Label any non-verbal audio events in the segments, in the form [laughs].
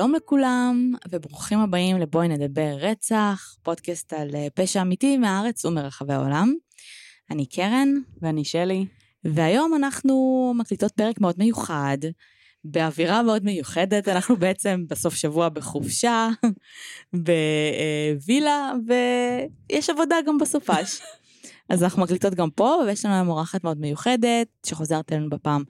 שלום לכולם, וברוכים הבאים לבואי נדבר רצח, פודקאסט על אה, פשע אמיתי מהארץ ומרחבי העולם. אני קרן. ואני שלי. והיום אנחנו מקליטות פרק מאוד מיוחד, באווירה מאוד מיוחדת, אנחנו בעצם בסוף שבוע בחופשה, [laughs] בווילה, ויש עבודה גם בסופש. [laughs] אז אנחנו מקליטות גם פה, ויש לנו היום אורחת מאוד מיוחדת, שחוזרת אלינו בפעם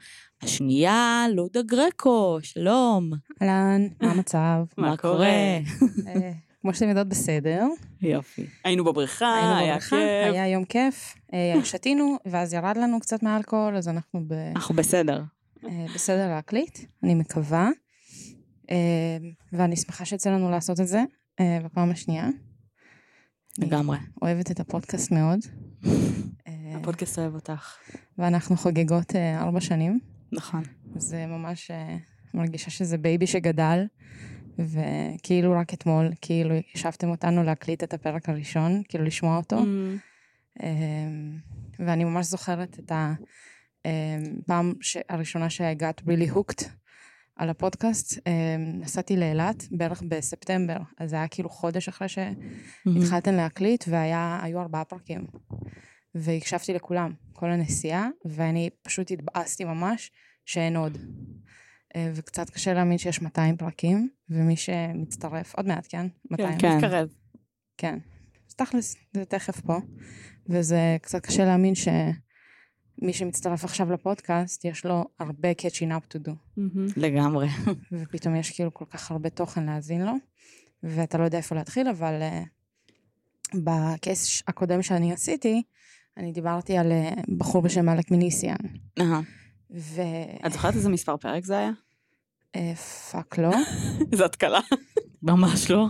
השנייה, לודה גרקו, שלום. אהלן, מה המצב? מה קורה? אה, כמו שאתם יודעות, בסדר. יופי. היינו בבריכה, היינו היה בבריכה, כיף. היה יום כיף, אה, שתינו, ואז ירד לנו קצת מאלכוהול, אז אנחנו ב- אנחנו בסדר. אה, בסדר להקליט, אני מקווה. ואני שמחה שיצא לנו לעשות את זה בפעם השנייה. לגמרי. אוהבת את הפודקאסט מאוד. אה, הפודקאסט אוהב אותך. ואנחנו חוגגות אה, ארבע שנים. נכון. זה ממש אה, מרגישה שזה בייבי שגדל, וכאילו רק אתמול, כאילו השבתם אותנו להקליט את הפרק הראשון, כאילו לשמוע אותו. Mm. אמ, ואני ממש זוכרת את הפעם הראשונה שהגעת really hooked על הפודקאסט, אמ, נסעתי לאילת בערך בספטמבר, אז זה היה כאילו חודש אחרי שהתחלתם להקליט, והיו ארבעה פרקים. והקשבתי לכולם, כל הנסיעה, ואני פשוט התבאסתי ממש שאין עוד. אה, וקצת קשה להאמין שיש 200 פרקים, ומי שמצטרף, עוד מעט, כן? 200. כן. מתקרב. כן. אז תכלס, זה תכף פה. וזה קצת קשה להאמין שמי שמצטרף עכשיו לפודקאסט, יש לו הרבה catching up to do. לגמרי. [laughs] ופתאום יש כאילו כל כך הרבה תוכן להאזין לו, ואתה לא יודע איפה להתחיל, אבל uh, בקייס הקודם שאני עשיתי, אני דיברתי על אה, בחור בשם אלק מיניסיאן. אהה. ו... את זוכרת איזה מספר פרק זה היה? אה, פאק לא. [laughs] איזה התקלה. ממש לא.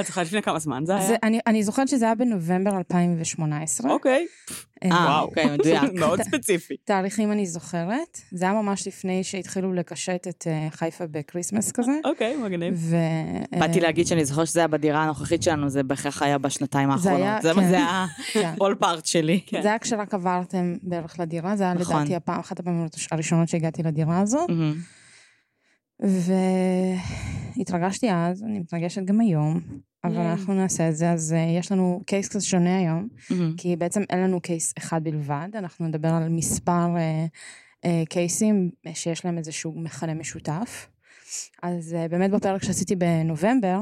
את זוכרת לפני כמה זמן זה היה? זה, אני, אני זוכרת שזה היה בנובמבר 2018. אוקיי. אה, אה, אוקיי, מדויק. [laughs] מאוד ספציפי. תאריכים אני זוכרת. זה היה ממש לפני שהתחילו לקשט את אה, חיפה בקריסמס כזה. אוקיי, מגניב. ו... באתי להגיד שאני זוכרת שזה היה בדירה הנוכחית שלנו, זה בהכרח היה בשנתיים זה היה- האחרונות. זה כן. זה היה כן. כל פארט שלי. כן. זה היה כשרק עברתם בערך לדירה, זה היה נכון. לדעתי הפעם, אחת הפעמים הראשונות שהגעתי לדירה הזו. והתרגשתי אז, אני מתרגשת גם היום, אבל ייי. אנחנו נעשה את זה, אז אה, יש לנו קייס קצת שונה היום, מהמם. כי בעצם אין לנו קייס אחד בלבד, אנחנו נדבר על מספר אה, אה, קייסים שיש להם איזשהו מכנה משותף. אז אה, באמת בפרק שעשיתי בנובמבר,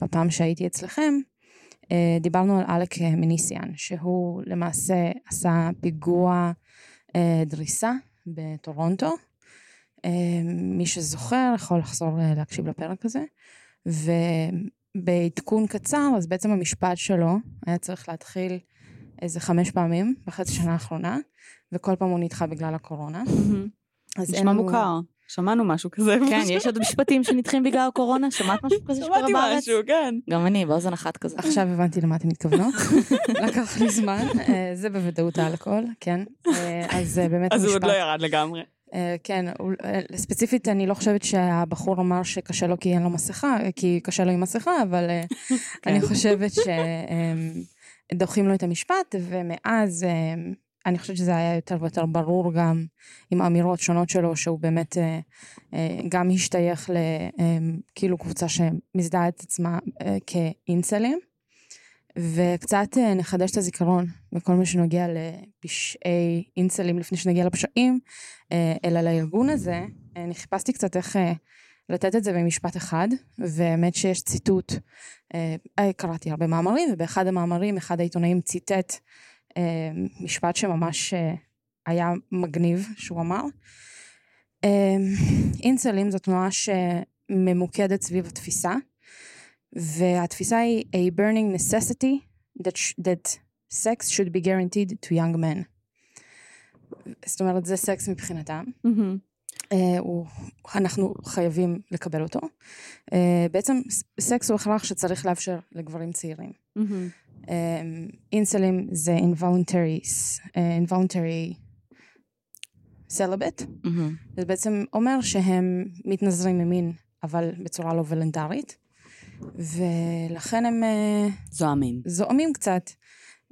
בפעם שהייתי אצלכם, אה, דיברנו על אלק מיניסיאן, שהוא למעשה עשה פיגוע אה, דריסה בטורונטו. אה, מי שזוכר יכול לחזור אה, להקשיב לפרק הזה. ובעדכון קצר, אז בעצם המשפט שלו היה צריך להתחיל איזה חמש פעמים בחצי שנה האחרונה, וכל פעם הוא נדחה בגלל הקורונה. אז אין נשמע מוכר. שמענו משהו כזה. כן, יש עוד משפטים שנדחים בגלל הקורונה? שמעת משהו כזה שקורה שמעתי בארץ? משהו, כן. גם אני, באוזן אחת כזה. עכשיו הבנתי למה אתם מתכוונות, [laughs] לקח לי זמן, אה, זה בוודאות האלכוהול, כן. אז באמת אז הוא עוד המשפט- לא ירד לגמרי. אה, כן, אה, ספציפית אני לא חושבת שהבחור אמר שקשה לו כי אין לו מסכה, אה, כי קשה לו עם מסכה, אבל [laughs] כן. אני חושבת שדוחים לו את המשפט, ומאז אני חושבת שזה היה יותר ויותר ברור גם עם אמירות שונות שלו, שהוא באמת גם השתייך לכאילו קבוצה שמזדהה את עצמה כאינסלים. וקצת אה, נחדש את הזיכרון בכל מה שנוגע לפשעי אינסלים לפני שנגיע לפשעים, אה, אלא לארגון הזה, אה, אני חיפשתי קצת איך לתת את זה במשפט אחד, והאמת שיש ציטוט, קראתי הרבה מאמרים, ובאחד המאמרים אחד העיתונאים ציטט משפט שממש היה מגניב שהוא אמר. אינסלים זו תנועה שממוקדת סביב התפיסה, והתפיסה היא a burning necessity that, sh- that sex should be guaranteed to young men. זאת אומרת, זה סקס מבחינתם. מהמם. אה, הוא, אנחנו חייבים לקבל אותו. אה, בעצם סקס הוא הכרח שצריך לאפשר לגברים צעירים. מהמם. אה, אינסלים זה involuntary, אה, involuntary celibate. מהמם. זה בעצם אומר שהם מתנזרים ממין, אבל בצורה לא וולנטרית. ולכן הם אה, זועמים. זועמים קצת,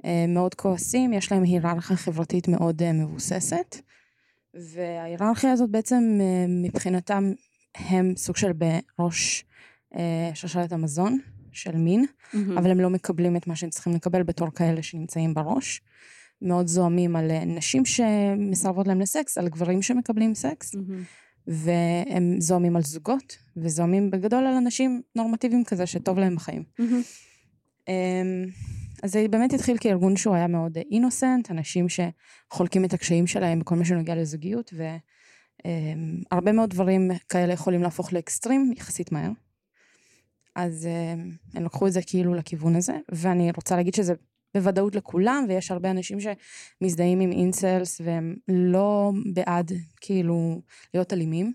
אה, מאוד כועסים, יש להם היררכיה חברתית מאוד אה, מבוססת, וההיררכיה הזאת בעצם מבחינתם הם סוג של בראש שרשרת המזון של מין, מהמם. אבל הם לא מקבלים את מה שהם צריכים לקבל בתור כאלה שנמצאים בראש. מאוד זועמים על נשים שמסרבות להם לסקס, על גברים שמקבלים סקס, מהמם. והם זועמים על זוגות, וזועמים בגדול על אנשים נורמטיביים כזה שטוב להם בחיים. אמ, אז זה באמת התחיל כארגון שהוא היה מאוד אינוסנט, אנשים שחולקים את הקשיים שלהם בכל מה שנוגע לזוגיות, והרבה מאוד דברים כאלה יכולים להפוך לאקסטרים יחסית מהר. אז אמ, הם לקחו את זה כאילו לכיוון הזה, ואני רוצה להגיד שזה בוודאות לכולם, ויש הרבה אנשים שמזדהים עם אינסלס והם לא בעד כאילו להיות אלימים,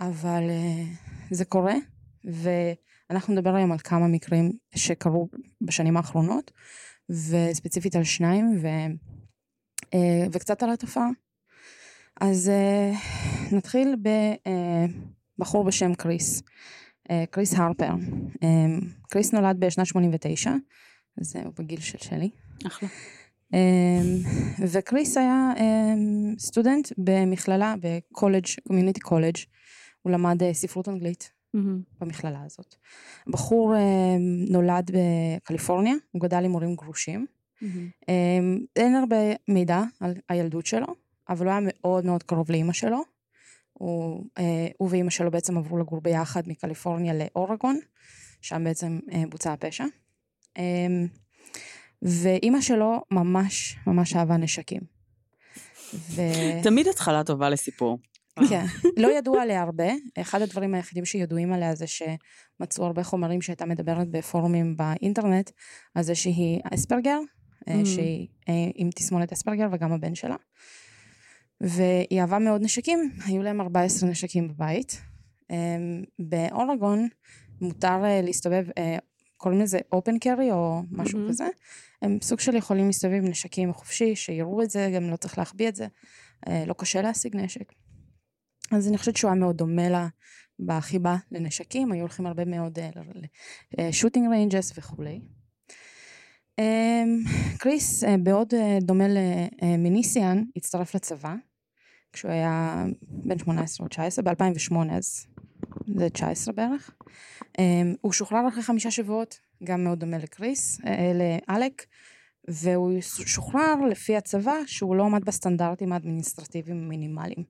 אבל אה, זה קורה, ואנחנו נדבר היום על כמה מקרים שקרו בשנים האחרונות, וספציפית על שניים, ו, אה, וקצת על התופעה. אז אה, נתחיל בבחור בשם קריס, קריס הרפר. קריס נולד בשנת 89, אז הוא בגיל של שלי. אחלה. אמ, וקריס היה אמ, סטודנט במכללה, בקולג', community college, הוא למד אה, ספרות אנגלית מהמם. במכללה הזאת. הבחור אמ, נולד בקליפורניה, הוא גדל עם הורים גרושים. אמ, אין הרבה מידע על הילדות שלו, אבל הוא היה מאוד מאוד קרוב לאימא שלו. הוא, אה, הוא ואימא שלו בעצם עברו לגור ביחד מקליפורניה לאורגון, שם בעצם אה, בוצע הפשע. אמ, ואימא שלו ממש ממש אהבה נשקים. ו... תמיד התחלה טובה לסיפור. כן, לא ידוע עליה הרבה, אחד הדברים היחידים שידועים עליה זה שמצאו הרבה חומרים שהייתה מדברת בפורומים באינטרנט, על זה שהיא אספרגר, אה, Mm. שהיא אה, עם תסמונת אספרגר וגם הבן שלה. והיא אהבה מאוד נשקים, היו להם 14 נשקים בבית. אה, באורגון מותר אה, להסתובב, קוראים לזה אופן קרי או משהו מהמם. כזה. הם סוג של יכולים להסתובב עם נשקים חופשי, שיראו את זה, גם לא צריך להחביא את זה. אה, לא קשה להשיג נשק. אז אני חושבת שהוא היה מאוד דומה לה בחיבה לנשקים, היו הולכים הרבה מאוד shooting ranges וכולי. אמ, קריס, אה, בעוד אה, דומה למיניסיאן, הצטרף לצבא, כשהוא היה בן 18 או 19, ב-2008, אז זה 19 בערך. אמ, הוא שוחרר אחרי חמישה שבועות, גם מאוד דומה לקריס, אה, לאלק, והוא שוחרר לפי הצבא שהוא לא עמד בסטנדרטים האדמיניסטרטיביים המינימליים.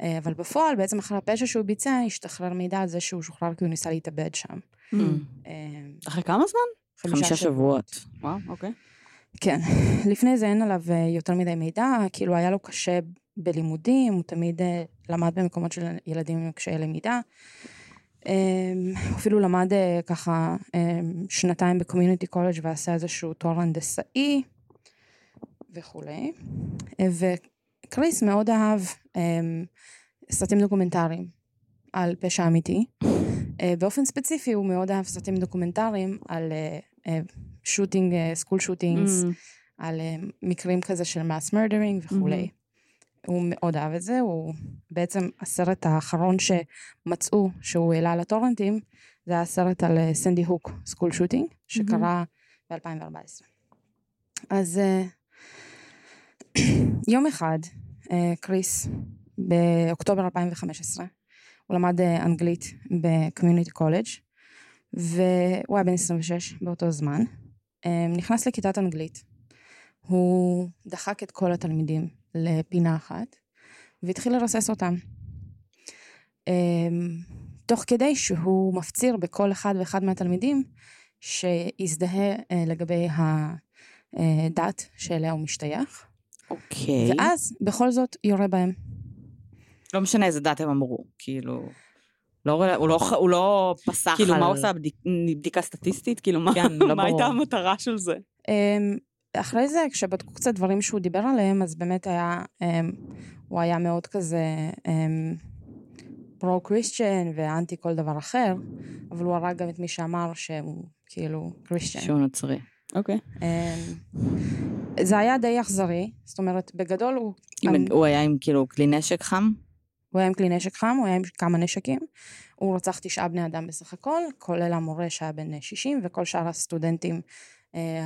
אה, אבל בפועל, בעצם אחרי הפשע שהוא ביצע, השתחרר מידע על זה שהוא שוחרר כי הוא ניסה להתאבד שם. מהמם. אה, אחרי כמה זמן? חמישה שבועות. וואו, אוקיי. כן. [laughs] לפני זה אין עליו אה, יותר מדי מידע, כאילו היה לו קשה בלימודים, הוא תמיד אה, למד במקומות של ילדים עם קשיי למידה. הוא אפילו למד אה, ככה אה, שנתיים בקומיוניטי קולג' ועשה איזשהו תואר הנדסאי וכולי. אה, וקריס מאוד אהב אה, סרטים דוקומנטריים על פשע אמיתי. באופן ספציפי הוא מאוד אהב סרטים דוקומנטריים על shooting, school shootings. על מקרים כזה של mass murdering וכולי. הוא מאוד אהב את זה, הוא בעצם הסרט האחרון שמצאו שהוא העלה לטורנטים, זה היה סרט על אה, סנדי הוק, school shooting, שקרה ב-2014. אז אה, [clears throat] יום אחד, אה, קריס, באוקטובר 2015, הוא למד אנגלית בקומיוניטי קולג' והוא היה בן 26 באותו זמן. נכנס לכיתת אנגלית. הוא דחק את כל התלמידים לפינה אחת והתחיל לרסס אותם. אה, תוך כדי שהוא מפציר בכל אחד ואחד מהתלמידים שיזדהה אה, לגבי הדת שאליה הוא משתייך, אוקיי. ואז בכל זאת יורה בהם. לא משנה איזה דת הם אמרו, כאילו... לא, הוא, לא, הוא לא פסח כאילו, על... מה עושה הבדיק- בדיקה סטטיסטית? כאילו, מה כן, לא מה הייתה. המטרה של זה? אמ, אחרי זה, כשבדקו קצת דברים שהוא דיבר עליהם, אז באמת היה, אמ, הוא היה מאוד כזה פרו-קריסטיאן ואנטי כל דבר אחר, אבל הוא הרג גם את מי שאמר שהוא כאילו קריסטיאן. שהוא נוצרי. אוקיי. אמ, זה היה די אכזרי, זאת אומרת, בגדול הוא, אם אני- הוא היה עם כאילו כלי נשק חם? הוא היה עם כלי נשק חם, הוא היה עם כמה נשקים. הוא רצח תשעה בני אדם בסך הכל, כולל המורה שהיה בן 60, וכל שאר הסטודנטים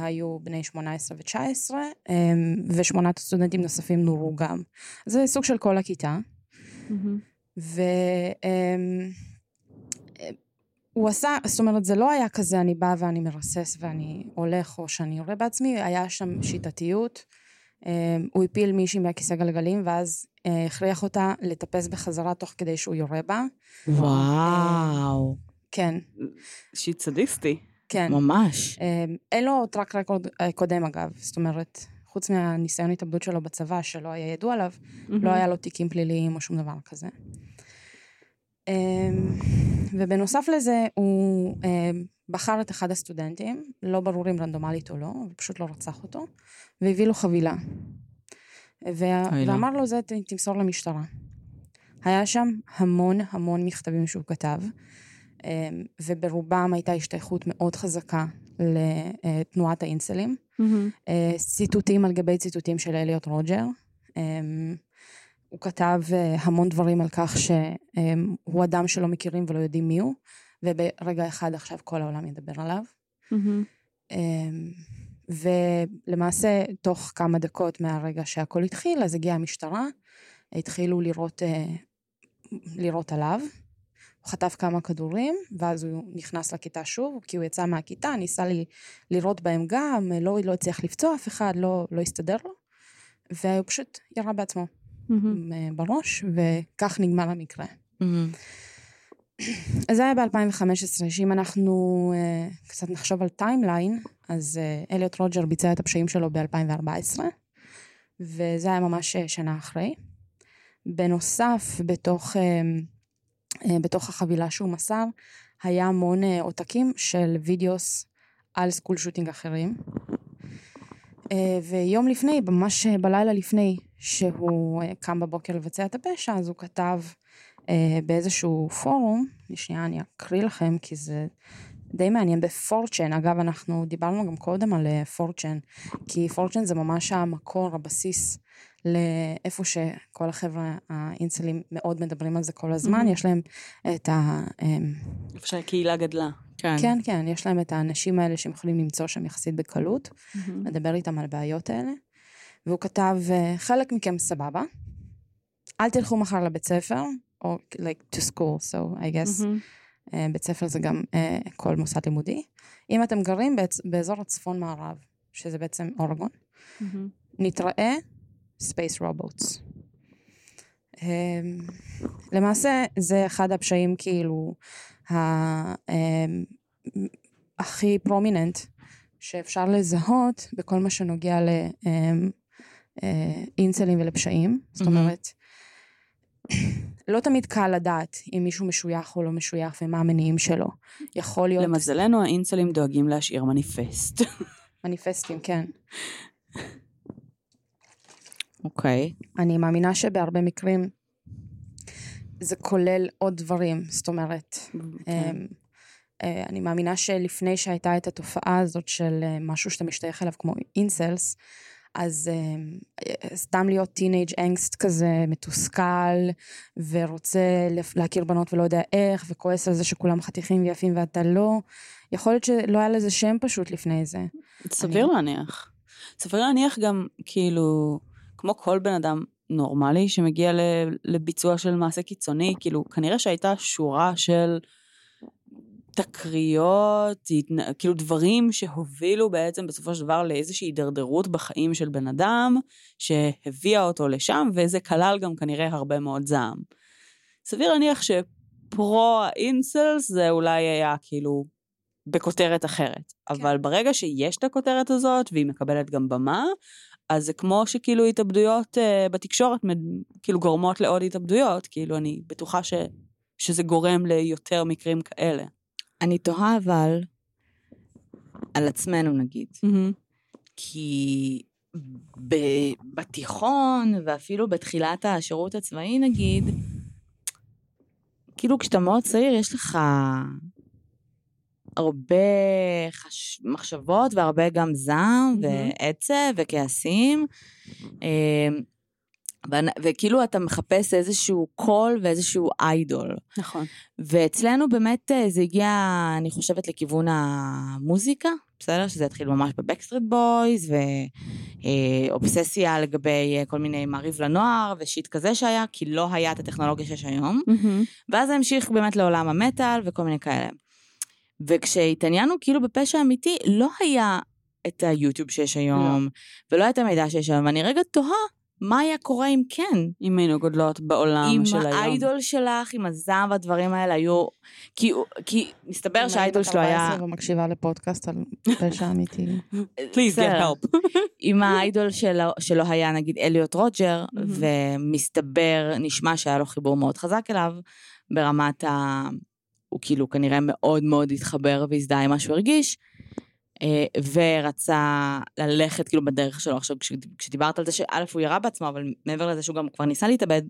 היו בני 18 ו-19, אה, ושמונת סטודנטים נוספים נורו גם. זה סוג של כל הכיתה. מהמם. ו... אמ, הוא עשה, זאת אומרת, זה לא היה כזה אני באה ואני מרסס ואני הולך או שאני יורה בעצמי, היה שם שיטתיות. הוא הפיל מישהי מהכיסא גלגלים ואז אה, הכריח אותה לטפס בחזרה תוך כדי שהוא יורה בה. וואו, כן, shit סדיסטי. כן. ממש. אמ, אין לו track record אה, קודם אגב, זאת אומרת, חוץ מהניסיון התאבדות שלו בצבא, שלא היה ידוע עליו, לא היה לו תיקים פליליים או שום דבר כזה. אמ, ובנוסף לזה, הוא אמ, בחר את אחד הסטודנטים, לא ברור אם רנדומלית או לא, הוא פשוט לא רצח אותו, והביא לו חבילה. לא. ואמר לו, זה תמסור למשטרה. היה שם המון המון מכתבים שהוא כתב, וברובם הייתה השתייכות מאוד חזקה לתנועת האינסלים. אה, ציטוטים על גבי ציטוטים של אליוט רוג'ר. אמ, הוא כתב אה, המון דברים על כך שהוא אדם שלא מכירים ולא יודעים מי הוא, וברגע אחד עכשיו כל העולם ידבר עליו. אמ, ולמעשה, תוך כמה דקות מהרגע שהכל התחיל, אז הגיעה המשטרה, התחילו לירות, אה, לירות עליו. הוא חטף כמה כדורים, ואז הוא נכנס לכיתה שוב, כי הוא יצא מהכיתה, ניסה לי לירות בהם גם, לא, לא הצליח לפצוע אף אחד, לא, לא הסתדר לו, והוא פשוט ירה בעצמו אה, בראש, וכך נגמר המקרה. מהמם. אז זה היה ב-2015, שאם אנחנו uh, קצת נחשוב על timeline, אז uh, אליוט רודג'ר ביצע את הפשעים שלו ב-2014, וזה היה ממש שנה אחרי. בנוסף, בתוך, uh, בתוך החבילה שהוא מסר, היה המון uh, עותקים של videos על סקול שוטינג אחרים. Uh, ויום לפני, ממש בלילה לפני שהוא קם בבוקר לבצע את הפשע, אז הוא כתב אה, באיזשהו פורום, שנייה אני אקריא לכם כי זה די מעניין בפורצ'ן, אגב אנחנו דיברנו גם קודם על אה, פורצ'ן, כי פורצ'ן זה ממש המקור, הבסיס לאיפה שכל החבר'ה האינסלים מאוד מדברים על זה כל הזמן, מהמם. יש להם את ה... אמ, איפה שהקהילה גדלה. כן. כן, כן, יש להם את האנשים האלה שהם יכולים למצוא שם יחסית בקלות. לדבר איתם על הבעיות האלה. והוא כתב, אה, חלק מכם סבבה, אל תלכו מחר לבית ספר, או like to school, so I guess. אה, בית ספר זה גם אה, כל מוסד לימודי. אם אתם גרים באצ- באזור הצפון מערב, שזה בעצם אורגון, מהמם. נתראה space robots. למעשה זה אחד הפשעים כאילו ה- אמ, הכי פרומיננט שאפשר לזהות בכל מה שנוגע לאינסלים ולפשעים. זאת. אומרת, לא תמיד קל לדעת אם מישהו משוייך או לא משוייך ומה המניעים שלו. יכול להיות למזלנו, האינסלים דואגים להשאיר מניפסט. מניפסטים, כן. אוקיי. אני מאמינה שבהרבה מקרים זה כולל עוד דברים, זאת אומרת, כן. אמ, אה, אני מאמינה שלפני שהייתה את התופעה הזאת של אה, משהו שאתה משתייך אליו כמו אינסלס, אז אה, סתם להיות טינג' אנגסט כזה מתוסכל ורוצה להכיר בנות ולא יודע איך וכועס על זה שכולם חתיכים ויפים ואתה לא, יכול להיות שלא היה לזה שם פשוט לפני זה. סביר להניח. סביר להניח גם, כאילו, כמו כל בן אדם נורמלי שמגיע לביצוע של מעשה קיצוני, כאילו, כנראה שהייתה שורה של תקריות, כאילו דברים שהובילו בעצם בסופו של דבר לאיזושהי הידרדרות בחיים של בן אדם, שהביאה אותו לשם, וזה כלל גם כנראה הרבה מאוד זעם. סביר להניח שפרו האינסלס זה אולי היה כאילו בכותרת אחרת. אבל ברגע שיש את הכותרת הזאת, והיא מקבלת גם במה, אז זה כמו שכאילו התאבדויות אה, בתקשורת כאילו גורמות לעוד התאבדויות, כאילו אני בטוחה ש, שזה גורם ליותר מקרים כאלה. אני תוהה אבל על עצמנו נגיד. כי ב- בתיכון ואפילו בתחילת השירות הצבאי נגיד, כאילו כשאתה מאוד צעיר יש לך הרבה חש... מחשבות והרבה גם זעם מהמם. ועצב וכעסים. אמ, ואנ- וכאילו אתה מחפש איזשהו קול ואיזשהו idol. נכון. ואצלנו באמת אה, זה הגיע, אני חושבת, לכיוון המוזיקה, בסדר? שזה התחיל ממש בבקסטריט בויז, ואובססיה לגבי אה, כל מיני מעריב לנוער ו shit כזה שהיה, כי לא היה את הטכנולוגיה שיש היום. ואז זה המשיך באמת לעולם המטאל וכל מיני כאלה. וכשהתעניינו כאילו בפשע אמיתי, לא היה את היוטיוב שיש היום, ולא היה את המידע שיש היום, ואני רגע תוהה מה היה קורה אם כן. אם היינו גודלות בעולם אם של היום. האיידול שלך, עם הזעם והדברים האלה היו... כי, כי מסתבר שהאיידול שלו היה... אם היית בת 14 ומקשיבה לפודקאסט על פשע אמיתי. [laughs] Please get help. [laughs] אם האיידול שלו, שלו היה נגיד אליוט רוג'ר. ומסתבר, נשמע שהיה לו חיבור מאוד חזק אליו, ברמת ה... הוא כאילו כנראה מאוד מאוד התחבר והזדהה עם מה שהוא הרגיש, אה, ורצה ללכת כאילו בדרך שלו. עכשיו, כש- כשדיברת על זה שא' הוא ירה בעצמו, אבל מעבר לזה שהוא גם כבר ניסה להתאבד,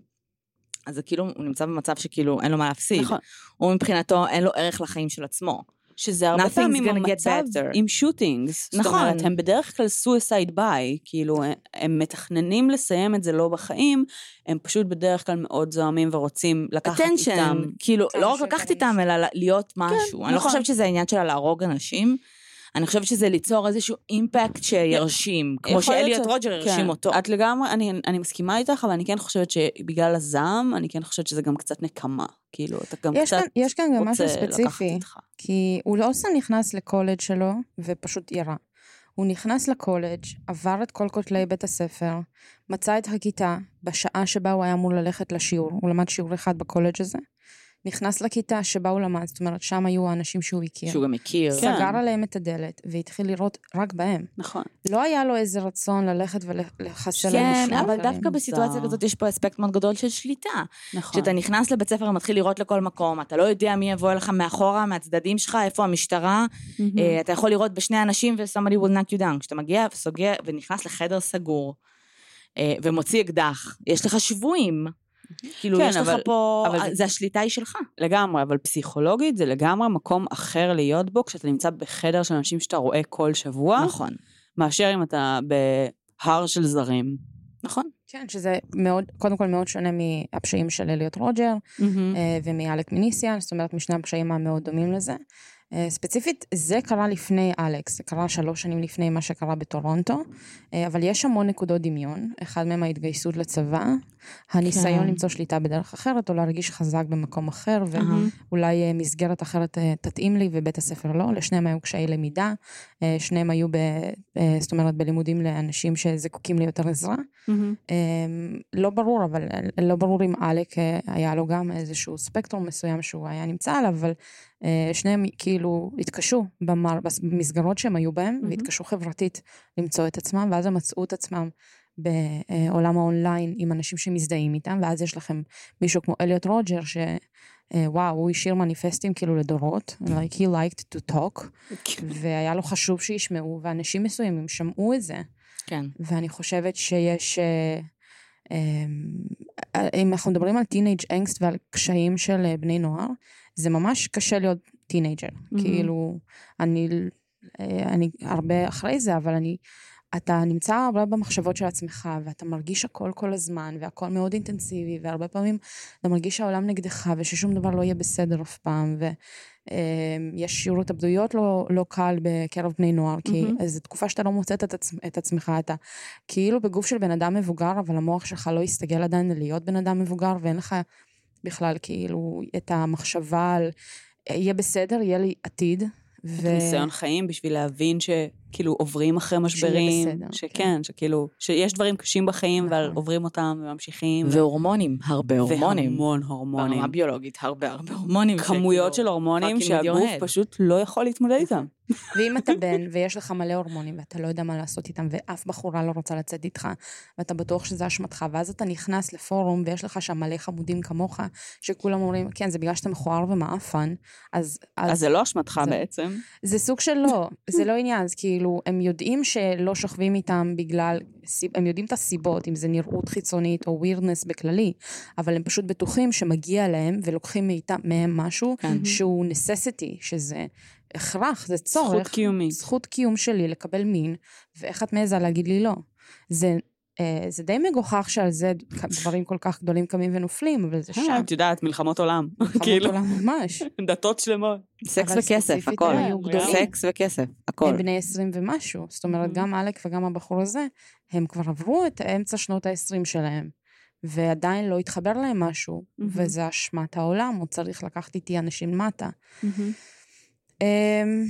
אז זה כאילו, הוא נמצא במצב שכאילו אין לו מה להפסיד. נכון. הוא מבחינתו, אין לו ערך לחיים של עצמו. שזה הרבה פעמים המצב better. עם שוטינגס. זאת נכון. אומרת, הם בדרך כלל suicide by, כאילו, הם- מתכננים לסיים את זה לא בחיים, הם פשוט בדרך כלל מאוד זועמים ורוצים לקחת attention, איתם. כאילו, לא רק לקחת איתם, אלא להיות משהו. אני לא נכון. חושבת שזה העניין שלה להרוג אנשים, אני חושבת שזה ליצור איזשהו אימפקט שירשים, כמו שאליוט ש- רוג'ר הרשים כן, אותו. את לגמרי, אני, אני מסכימה איתך, אבל אני כן חושבת שבגלל הזעם, אני כן חושבת שזה גם קצת נקמה. כאילו, אתה גם יש קצת כאן- יש כאן גם משהו ספציפי. כי הוא לא סתם נכנס לקולג' שלו ופשוט ירה. הוא נכנס לקולג', עבר את כל כותלי בית הספר, מצא את הכיתה בשעה שבה הוא היה אמור ללכת לשיעור, הוא למד שיעור אחד בקולג' הזה, נכנס לכיתה שבה הוא למד, זאת אומרת, שם היו האנשים שהוא הכיר. שהוא גם מכיר. כן. סגר עליהם את הדלת והתחיל לראות רק בהם. נכון. לא היה לו איזה רצון ללכת ולחסל כן, אנשים אבל אחרים. דווקא בסיטואציה. כזאת יש פה אספקט מאוד גדול של שליטה. נכון. כשאתה נכנס לבית ספר ומתחיל לראות לכל מקום, אתה לא יודע מי יבוא אליך מאחורה, מהצדדים שלך, איפה המשטרה. אה, אתה יכול לראות בשני אנשים ו-somebody will knock you down. כשאתה מגיע וסוגר ונכנס לחדר סגור אה, ומוציא אקדח, יש לך שבויים. כאילו, כן, יש לך אבל- פה, אבל זה- זה השליטה היא שלך. לגמרי, אבל פסיכולוגית זה לגמרי מקום אחר להיות בו, כשאתה נמצא בחדר של אנשים שאתה רואה כל שבוע, נכון. מאשר אם אתה בהר של זרים. נכון. כן, שזה מאוד, קודם כל מאוד שונה מהפשעים של אליוט רוג'ר אה, ומאלק מיניסיאן, זאת אומרת משני הפשעים המאוד דומים לזה. אה, ספציפית, זה קרה לפני אלכס, זה קרה שלוש שנים לפני מה שקרה בטורונטו, אה, אבל יש המון נקודות דמיון, אחד מהם ההתגייסות לצבא, הניסיון כן. למצוא שליטה בדרך אחרת, או להרגיש חזק במקום אחר. ואולי אה, מסגרת אחרת תתאים לי ובית הספר לא, לשניהם היו קשיי למידה, שניהם היו, ב, זאת אומרת, בלימודים לאנשים שזקוקים ליותר עזרה. מהמם. אמ, לא ברור, אבל לא ברור אם אה, היה לו גם איזשהו ספקטרום מסוים שהוא היה נמצא עליו, אבל שניהם כאילו התקשו במר, במסגרות שהם היו בהם, מהמם. והתקשו חברתית למצוא את עצמם, ואז הם מצאו את עצמם בעולם האונליין עם אנשים שמזדהים איתם, ואז יש לכם מישהו כמו אליוט רודג'ר, ש... אה, וואו, הוא השאיר מניפסטים כאילו לדורות, like he liked to talk, והיה לו חשוב שישמעו, ואנשים מסוימים שמעו את זה. כן. ואני חושבת שיש, אה, אה, אם אנחנו מדברים על teenage angst ועל קשיים של אה, בני נוער, זה ממש קשה להיות teenager. מהמם. כאילו, אני, אה, אני הרבה אחרי זה, אבל אני, אתה נמצא הרבה במחשבות של עצמך, ואתה מרגיש הכל כל הזמן, והכל מאוד אינטנסיבי, והרבה פעמים אתה מרגיש שהעולם נגדך, וששום דבר לא יהיה בסדר אף פעם, ויש שיעור התאבדויות לא, לא קל בקרב בני נוער, כי מהמם. זו תקופה שאתה לא מוצא את, עצ... את עצמך, אתה כאילו בגוף של בן אדם מבוגר, אבל המוח שלך לא הסתגל עדיין להיות בן אדם מבוגר, ואין לך בכלל כאילו את המחשבה על יהיה בסדר, יהיה לי עתיד. את ניסיון חיים בשביל להבין שכאילו עוברים אחרי שיהיה משברים. בסדר, שכן, שכאילו, שיש דברים קשים בחיים, אבל נכון. עוברים אותם וממשיכים. והורמונים, הרבה הורמונים. והמון הורמונים. ברמה ביולוגית, הרבה הרבה הורמונים. כמויות של הורמונים שהגוף. פשוט לא יכול להתמודד איתם. [laughs] ואם אתה בן ויש לך מלא הורמונים ואתה לא יודע מה לעשות איתם ואף בחורה לא רוצה לצאת איתך ואתה בטוח שזה אשמתך ואז אתה נכנס לפורום ויש לך שם מלא חמודים כמוך שכולם אומרים כן זה בגלל שאתה מכוער ומעפן אז, אז זה לא אשמתך זה- בעצם. זה סוג של לא, זה לא עניין, אז כאילו, הם יודעים שלא שוכבים איתם בגלל, הם יודעים את הסיבות, אם זה נראות חיצונית או ווירדנס בכללי, אבל הם פשוט בטוחים שמגיע להם ולוקחים מאיתם, מהם משהו כן. שהוא necessity, שזה הכרח, זה צורך. זכות קיומית. זכות קיום שלי לקבל מין, ואיך את מעיזה להגיד לי לא? זה זה די מגוחך שעל זה דברים כל כך גדולים קמים ונופלים, אבל זה שם. את יודעת, מלחמות עולם. מלחמות [laughs] כאילו, עולם ממש. דתות שלמות. סקס וכסף, הכל. סקס וכסף, הכל. הם בני 20 ומשהו. זאת אומרת, Mhm. גם אלק וגם הבחור הזה, הם כבר עברו את אמצע שנות ה-20 שלהם, ועדיין לא התחבר להם משהו, Mhm. וזה אשמת העולם, הוא צריך לקחת איתי אנשים מטה. אמ,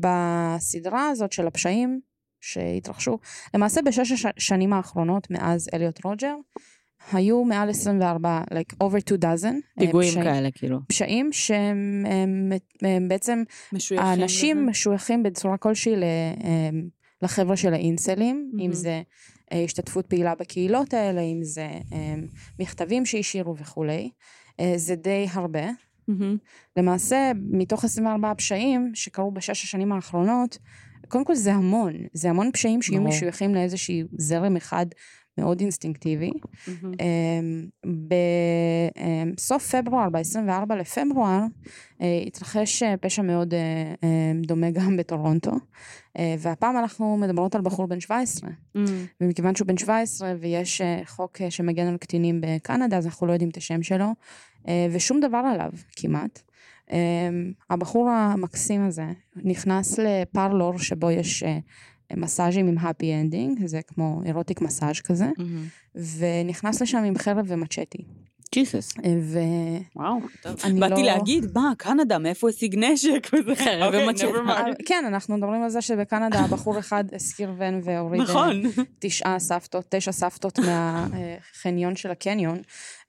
בסדרה הזאת של הפשעים שהתרחשו, למעשה בשש השנים האחרונות מאז אליוט רוג'ר, היו מעל 24, like over two dozen, אה, פיגועים פשעים- כאלה, כאילו. פשעים שהם הם, הם בעצם, משויכים האנשים לזה. משויכים בצורה כלשהי ל- אמ, לחבר'ה של האינסלים, אם מהמם. זה אה, השתתפות פעילה בקהילות האלה, אם זה אמ, מכתבים שהשאירו וכולי. אה, זה די הרבה. מהמם. למעשה, מתוך 24 פשעים שקרו בשש השנים האחרונות, קודם כל זה המון. זה המון פשעים שיהיו. משויכים לאיזשהו זרם אחד מאוד אינסטינקטיבי. אמ, בסוף פברואר, ב-24 לפברואר, אה, התרחש אה, פשע מאוד אה, דומה גם בטורונטו, והפעם אנחנו מדברות על בחור בן 17. מהמם. ומכיוון שהוא בן 17 ויש חוק שמגן על קטינים בקנדה, אז אנחנו לא יודעים את השם שלו, ושום דבר עליו כמעט. אה, הבחור המקסים הזה נכנס לפרלור שבו יש אה, מסאז'ים עם happy ending, זה כמו אירוטיק מסאז' כזה, ונכנס לשם עם חרב ומצ'טי. ג'יסוס. אה, ו... וואו, טוב. אני באתי לא- להגיד, מה, קנדה, מאיפה השיג נשק? [laughs] וזה- חרב אוקיי, mind. אה, כן, אנחנו מדברים על זה שבקנדה [laughs] בחור אחד השכיר ון והוריד אה, נכון. תשעה סבתות, תשע סבתות מהחניון של הקניון,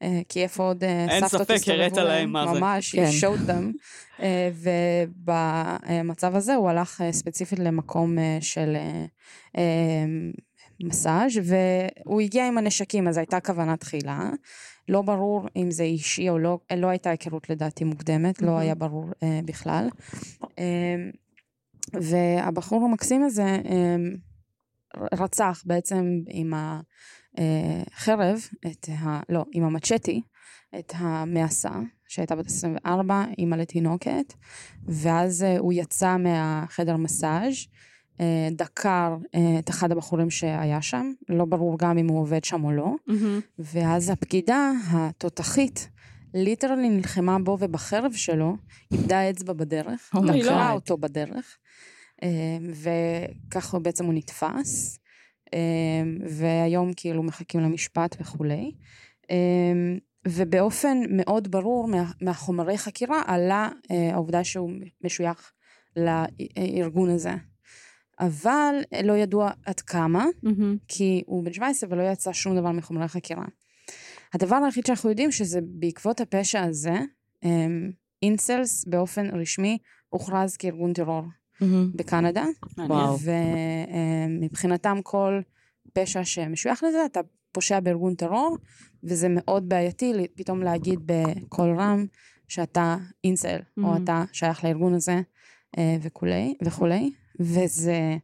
אה, כי איפה עוד אה, אין סבתות ספק, הראית להם מה זה. ממש, כן. showed them. אה, ובמצב הזה הוא הלך אה, ספציפית למקום אה, של אה, אה, מסאז' והוא הגיע עם הנשקים, אז הייתה כוונה תחילה. לא ברור אם זה אישי או לא, לא הייתה היכרות לדעתי מוקדמת, לא מהמם. היה ברור אה, בכלל. אה, והבחור המקסים הזה אה, רצח בעצם עם החרב, את ה... לא, עם המצ'טי, את המאסה, שהייתה בת 24, אימא לתינוקת, ואז אה, הוא יצא מהחדר מסאז', אה, דקר אה, את אחד הבחורים שהיה שם, לא ברור גם אם הוא עובד שם או לא, מהמם. ואז הפקידה התותחית ליטרלי נלחמה בו ובחרב שלו, איבדה אצבע בדרך, Oh דקרה God. אותו בדרך, אה, וככה בעצם הוא נתפס, אה, והיום כאילו מחכים למשפט וכולי. אה, ובאופן מאוד ברור מה, מהחומרי חקירה עלה אה, העובדה שהוא משוייך לארגון הזה. אבל לא ידוע עד כמה, מהמם. כי הוא בן 17 ולא יצא שום דבר מחומרי החקירה. הדבר היחיד שאנחנו יודעים שזה בעקבות הפשע הזה, אמ, אינסלס באופן רשמי הוכרז כארגון טרור בקנדה, מעניין. וואו. ומבחינתם כל פשע שמשוייך לזה, אתה פושע בארגון טרור, וזה מאוד בעייתי פתאום להגיד בקול רם שאתה אינסל, או Mhm. אתה שייך לארגון הזה אה, וכולי, וכולי, וזה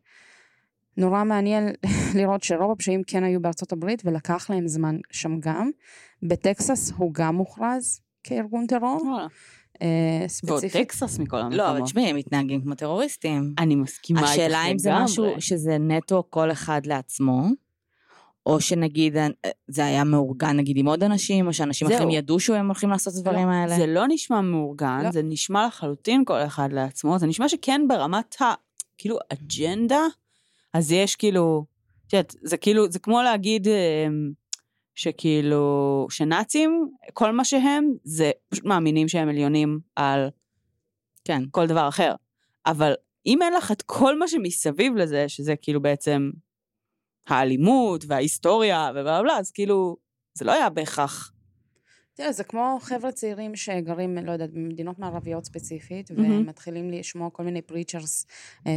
נורא מעניין [laughs] לראות שרוב הפשעים כן היו בארצות הברית, ולקח להם זמן שם גם. בטקסס הוא גם מוכרז כארגון טרור. אה, ועוד ספציפית. טקסס מכל המקומות. לא, אבל תשמעי, הם מתנהגים כמו טרוריסטים. אני מסכימה איתך לגמרי. השאלה אם זה משהו שזה נטו כל אחד לעצמו, או שנגיד אה, זה היה מאורגן נגיד עם עוד אנשים, או שאנשים זהו. אחרים ידעו שהם הולכים לעשות את הדברים האלה. זה לא נשמע מאורגן, לא. זה נשמע לחלוטין כל אחד לעצמו, זה נשמע שכן ברמת ה... כאילו, אג'נדה, אז יש כאילו, את יודעת, זה כאילו, זה כמו להגיד אמ, שכאילו, שנאצים, כל מה שהם, זה פשוט מאמינים שהם עליונים על כן. כל דבר אחר. אבל אם אין לך את כל מה שמסביב לזה, שזה כאילו בעצם האלימות וההיסטוריה ובלה בלה, אז כאילו, זה לא היה בהכרח. תראה, זה כמו חבר'ה צעירים שגרים, לא יודעת, במדינות מערביות ספציפית, מהמם. ומתחילים לשמוע כל מיני פריצ'רס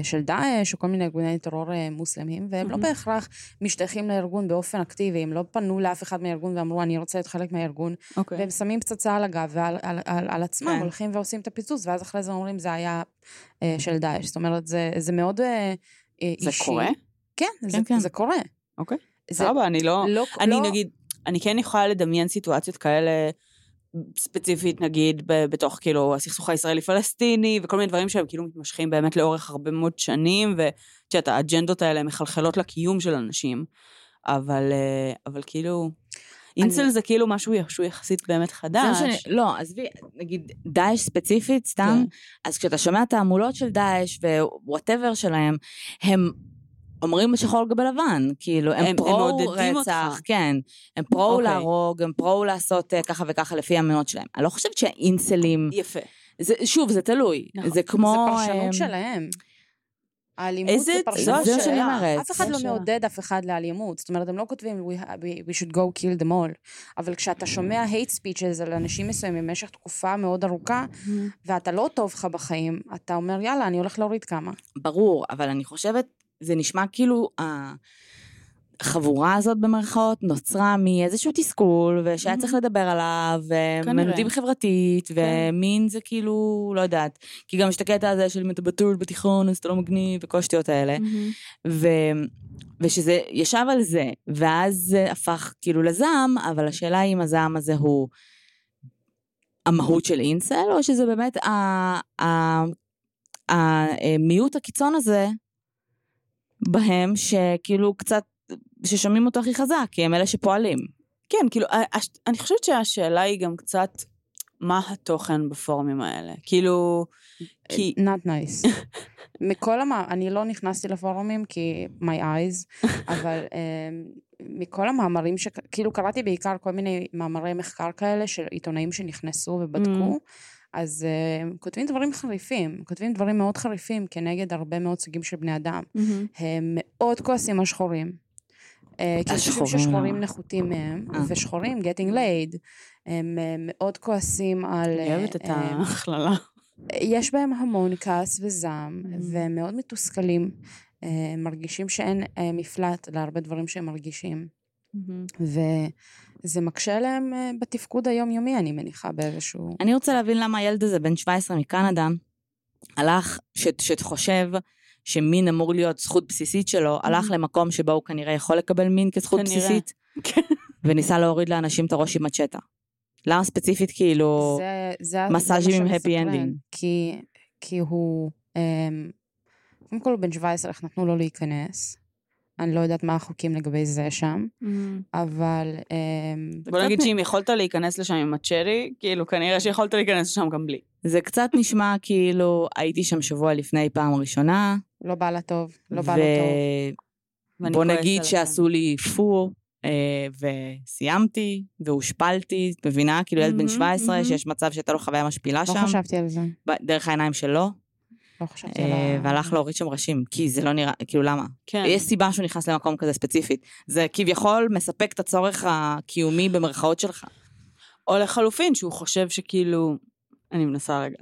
של דאעש, או כל מיני ארגוני טרור אה, מוסלמים, והם לא מהמם. בהכרח משתייכים לארגון באופן אקטיבי, הם לא פנו לאף אחד מהארגון ואמרו, אני רוצה להיות חלק מהארגון, אוקיי. והם שמים פצצה על הגב ועל על, על, על עצמם, כן. הולכים ועושים את הפיצוץ, ואז אחרי זה אומרים, זה היה אה, של דאעש. זאת אומרת, זה, זה מאוד אה, אה, זה אישי. קורה? כן, זה, כן. זה קורה. אוקיי. זה סבבה, אני לא... לא... אני לא, נגיד, אני כן יכולה לדמיין סיטואציות כאלה ספציפית, נגיד, בתוך כאילו הסכסוך הישראלי-פלסטיני, וכל מיני דברים שהם כאילו מתמשכים באמת לאורך הרבה מאוד שנים, ואת יודעת, האג'נדות האלה מחלחלות לקיום של אנשים. אבל, אה, אבל כאילו, אינסל זה כאילו משהו שהוא יחסית באמת חדש. שאני- לא, עזבי, נגיד דאעש ספציפית, סתם, כן. אז כשאתה שומע תעמולות של דאעש ו whatever שלהם, הם אומרים בשחור על גבי לבן, כאילו, הם- הם הם פרו מעודדים רצח, אותך. כן, הם פרו אוקיי. להרוג, הם פרו לעשות אה, ככה וככה לפי האמונות שלהם. אני לא חושבת שהאינסלים, יפה. זה- שוב, זה תלוי, נכון. זה כמו... זה אה, פרשנות שלהם. האלימות זה פרשנות שלה. אומרת. אף אחד לא שלה. מעודד אף אחד לאלימות. זאת אומרת, הם לא כותבים we, we, we should go kill them all. אבל כשאתה שומע hate speeches על אנשים מסוימים במשך תקופה מאוד ארוכה, ואתה לא טוב לך בחיים, אתה אומר, יאללה, אני הולך להוריד כמה. ברור, אבל אני חושבת, זה נשמע כאילו החבורה הזאת במרכאות נוצרה מאיזשהו תסכול, ושהיה צריך לדבר עליו, ומלמדים חברתית, ומין זה כאילו, לא יודעת, כי גם יש את הקטע הזה של אם אתה בטור בתיכון, אז אתה לא מגניב, וכל השטויות האלה. ו... ושזה ישב על זה, ואז זה הפך כאילו לזעם, אבל השאלה היא אם הזעם הזה הוא המהות של אינסל, או שזה באמת המיעוט הקיצון הזה בהם, שכאילו קצת, ששומעים אותו הכי חזק, כי הם אלה שפועלים. כן, כאילו, הש- אני חושבת שהשאלה היא גם קצת, מה התוכן בפורומים האלה? כאילו, כי... not nice. [laughs] מכל המ... אני לא נכנסתי לפורומים כי my eyes, [laughs] אבל um, מכל המאמרים ש... כאילו קראתי בעיקר כל מיני מאמרי מחקר כאלה של עיתונאים שנכנסו ובדקו. אז uh, הם כותבים דברים חריפים, הם כותבים דברים מאוד חריפים כנגד הרבה מאוד סוגים של בני אדם. הם מאוד כועסים על שחורים. אה, כי השחורים, ששחורים? נחותים מהם, אה. ושחורים getting laid. הם אה, מאוד כועסים על... אני אוהבת את אה, ההכללה. יש בהם המון כעס וזעם, Mm. והם מאוד מתוסכלים. אה, מרגישים שאין אה, מפלט להרבה דברים שהם מרגישים. וזה מקשה עליהם אה, בתפקוד היומיומי, אני מניחה, באיזשהו... אני רוצה להבין למה הילד הזה, בן 17 מקנדה, הלך, ש- שחושב שמין אמור להיות זכות בסיסית שלו, הלך למקום שבו הוא כנראה יכול לקבל מין כזכות כנראה. בסיסית. [laughs] וניסה להוריד לאנשים את הראש עם מצ'טה. למה ספציפית כאילו... זה, זה, זה מסאז'ים עם שמסקרן, ending. כי, כי הוא, אמ, קודם כל הוא בן 17, איך נתנו לו להיכנס. אני לא יודעת מה החוקים לגבי זה שם, אבל אמ, בוא נגיד שאם יכולת להיכנס לשם עם הצ'רי, כאילו כנראה שיכולת להיכנס לשם גם בלי. זה קצת נשמע כאילו הייתי שם שבוע לפני פעם ראשונה, לא בא לה טוב, לא בא לו טוב. כועסת נגיד. שעשו לי פור, אה, וסיימתי, והושפלתי, את מבינה? כאילו ילד בן מהמם, 17, מהמם. שיש מצב שהייתה לו חוויה משפילה לא שם, חשבתי על זה, דרך העיניים שלו, לא חשבתי על אה, ה... והלך להוריד שם ראשים, כי זה לא נראה, כאילו למה? כן. יש סיבה שהוא נכנס למקום כזה ספציפית. זה כביכול מספק את הצורך הקיומי במרכאות שלך. או לחלופין, שהוא חושב שכאילו, אני מנסה רגע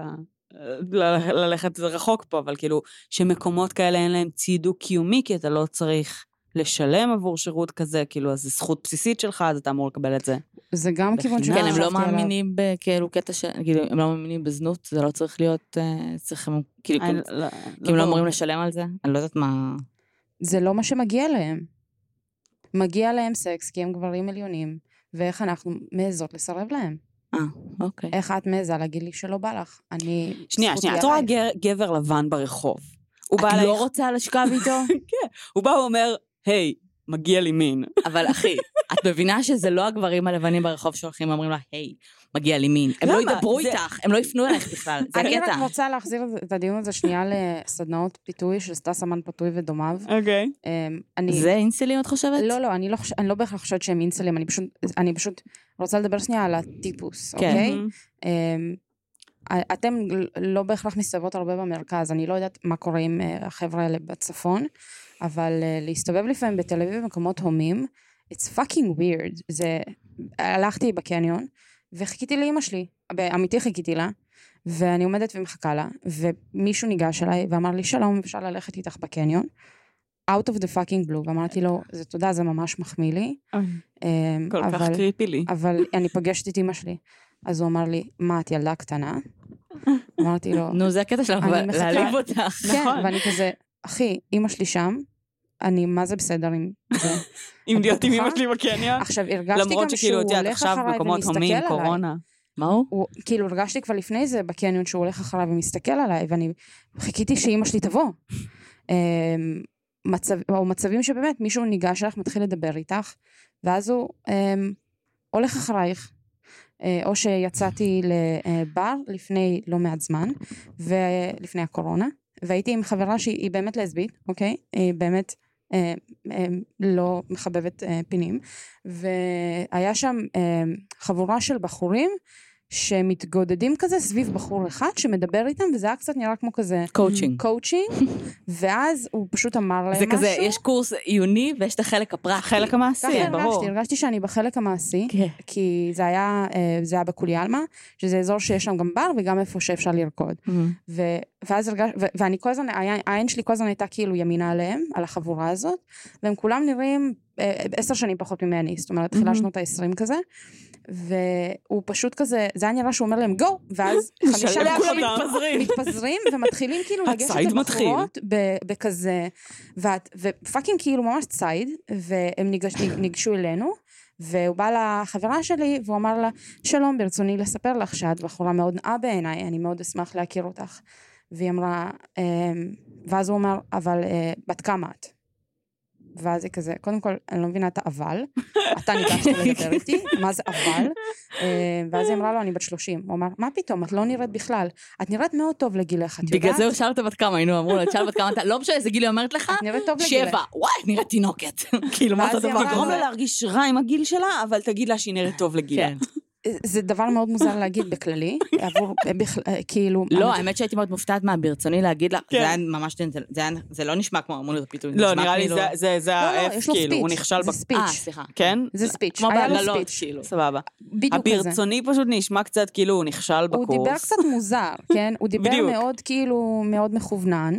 אה, ללכת רחוק פה, אבל כאילו, שמקומות כאלה אין להם צידוק קיומי, כי אתה לא צריך לשלם עבור שירות כזה, כאילו, אז זו זכות בסיסית שלך, אז אתה אמור לקבל את זה. זה גם כיוון בחינם. כן, הם לא. מאמינים בכאילו קטע של, כאילו, הם לא מאמינים בזנות, זה לא צריך להיות, אה, צריכים, כאילו, אני- כי לא- הם לא. אמורים לשלם על זה? אני לא יודעת מה... זה לא מה שמגיע להם. מגיע להם סקס כי הם גברים עליונים, ואיך אנחנו מעזות לסרב להם. אה, אוקיי. איך את מעזה להגיד לי שלא בא לך? אני... שנייה, שנייה, את רואה גבר לבן ברחוב. הוא את בא לא אלייך, רוצה לשכב איתו? [laughs] הוא בא ואומר, היי, מגיע לי מין. [laughs] אבל אחי, את מבינה שזה לא הגברים הלבנים ברחוב שהולכים ואומרים לה, היי, מגיע לי מין. הם לא? ידברו איתך, הם לא יפנו אלייך בכלל, זה אני רק הקטע. רוצה להחזיר את- הדיון הזה שנייה לסדנאות פיתוי של סטס אמן פתוי ודומיו. אוקיי. אמ. זה אינסלים את חושבת? לא, לא, אני לא, לא בהכרח חושבת שהם אינסלים, אני פשוט, אני פשוט רוצה לדבר שנייה על הטיפוס, כן. אוקיי? אמ, אתם לא בהכרח מסתובבות הרבה במרכז, אני לא יודעת מה קורה עם אה, החבר'ה האלה בצפון, אבל אה, להסתובב לפעמים בתל אביב במקומות הומים, it's fucking weird. זה, הלכתי בקניון, וחיכיתי לאימא שלי, אמיתי חיכיתי לה, ואני עומדת ומחכה לה, ומישהו ניגש אליי ואמר לי, שלום, אפשר ללכת איתך בקניון? out of the fucking blue, ואמרתי לו, זה תודה, זה ממש מחמיא לי. אמ, כל כך אבל- קריפי לי. אבל אני פגשת את אימא שלי. אז הוא אמר לי, מה, את ילדה קטנה? אמרתי לו, נו, זה הקטע שלך, להעליב אותך. כן, נכון. ואני כזה, אחי, אימא שלי שם, אני מה זה בסדר עם זה. [laughs] את להיות עם? אמא שלי בקניון. עכשיו, הרגשתי גם למרות שכאילו, שהוא את יודעת, הולך עכשיו אחריי מקומות ומסתכל הומים, עליי. קורונה. מה הוא? הוא, כאילו הרגשתי כבר לפני זה בקניון שהוא הולך אחריי ומסתכל עליי, ואני חיכיתי שאימא שלי תבוא. אמ, מצב, או מצבים שבאמת מישהו ניגש אליך, מתחיל לדבר איתך, ואז הוא אמ, הולך אחרייך. אה, או שיצאתי לבר לפני לא מעט זמן, ולפני הקורונה, והייתי עם חברה שהיא באמת לסבית, אוקיי? היא באמת אה, אה, לא מחבבת אה, פינים, והיה שם אה, חבורה של בחורים שמתגודדים כזה סביב בחור אחד שמדבר איתם, וזה היה קצת נראה כמו כזה coaching. coaching, ואז הוא פשוט אמר להם זה משהו. כזה, יש קורס עיוני ויש את החלק הפרקטי. החלק המעשי, ככה ברור. הרגשתי, הרגשתי שאני בחלק המעשי, כן. כי זה היה, אה, זה היה בכולי עלמא, שזה אזור שיש שם גם בר וגם איפה שאפשר לרקוד. ו, ואז הרגשתי, ו- ואני כל הזמן, העין- שלי כל הזמן הייתה כאילו ימינה עליהם, על החבורה הזאת, והם כולם נראים אה, עשר שנים פחות ממני, זאת אומרת, תחילת מהמם. שנות ה-20 כזה, והוא פשוט כזה, זה היה נראה שהוא אומר להם גו, ואז [laughs] חמישה כולם. מתפזרים. מתפזרים ומתחילים כאילו [laughs] לגשת. לבחורות בכזה, ופאקינג כאילו ממש ציד, והם ניגש, ניגשו אלינו. והוא בא לחברה שלי והוא אמר לה, שלום, ברצוני לספר לך שאת בחורה מאוד נאה בעיניי, אני מאוד אשמח להכיר אותך. והיא אמרה, "אמ", ואז הוא אמר, אבל אה, בת כמה את? ואז היא כזה, קודם כל, אני לא מבינה את האבל, אתה ניגשת [laughs] לדבר איתי, מה זה אבל? אה, ואז היא אמרה לו, אני בת 30. הוא אמר, מה פתאום, את לא נראית בכלל. את נראית מאוד טוב לגילך, את יודעת? בגלל זה הוא שאל אותה בת כמה, היינו אמרו לו, תשאל בת כמה אתה, לא משנה איזה גיל היא אומרת לך, את נראית טוב לגילך. שבע, וואי, נראית תינוקת. [laughs] כאילו, מה ואז זה היא הדבר אמרה תגרום? לה להרגיש רע עם הגיל שלה, אבל תגיד לה שהיא נראית טוב לגילה. זה דבר מאוד מוזר להגיד בכללי, [laughs] עבור, אה, בכ- אה, כאילו... לא, אני- האמת שהייתי מאוד מופתעת מה, ברצוני להגיד לך, כן. זה היה ממש, זה היה- זה לא נשמע כמו אמור להיות פיתוי. לא, נראה לי כאילו- זה- זה זה לא, לא, כאילו, הוא ספיץ', נכשל זה ב... ספיץ'. אה, סליחה. כן? זה ספיץ', כמו היה לו בהגללות, ספיץ'. כאילו. סבבה. בדיוק כזה. הברצוני פשוט נשמע קצת כאילו הוא נכשל בקורס. הוא דיבר קצת מוזר, [laughs] כן? הוא דיבר בדיוק. מאוד כאילו, מאוד מכוונן,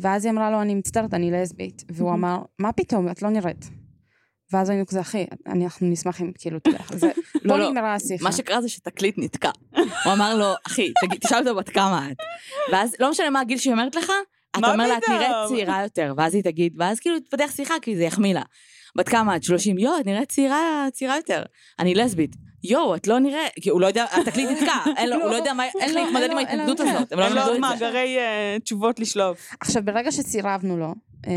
ואז היא אמרה לו, אני מצטערת, אני לסבית. והוא [laughs] אמר, מה פתאום, את לא נראית. ואז היינו כזה, אחי, אנחנו נשמח אם כאילו, אתה יודע, זה- [laughs] לא, לא, נגמרה השיחה. מה שקרה זה שתקליט נתקע. הוא אמר לו, אחי, תגיד- תשאל אותו בת כמה את. ואז לא משנה מה הגיל שהיא אומרת לך, אתה אומר לה, את פתאום?" נראית צעירה יותר, ואז היא תגיד, ואז כאילו תפתח שיחה, כי זה יחמיא לה. בת כמה את? 30, יואו, את נראית צעירה, צעירה יותר. אני לסבית. יואו, את לא נראית, כי הוא לא יודע, התקליט נתקע, [laughs] הוא לא יודע מה- איך לו- להתמודד עם ההתנגדות הזאת. הם לא. מאגרי אה, תשובות לשלוף. עכשיו, ברגע שסירבנו לו, אה,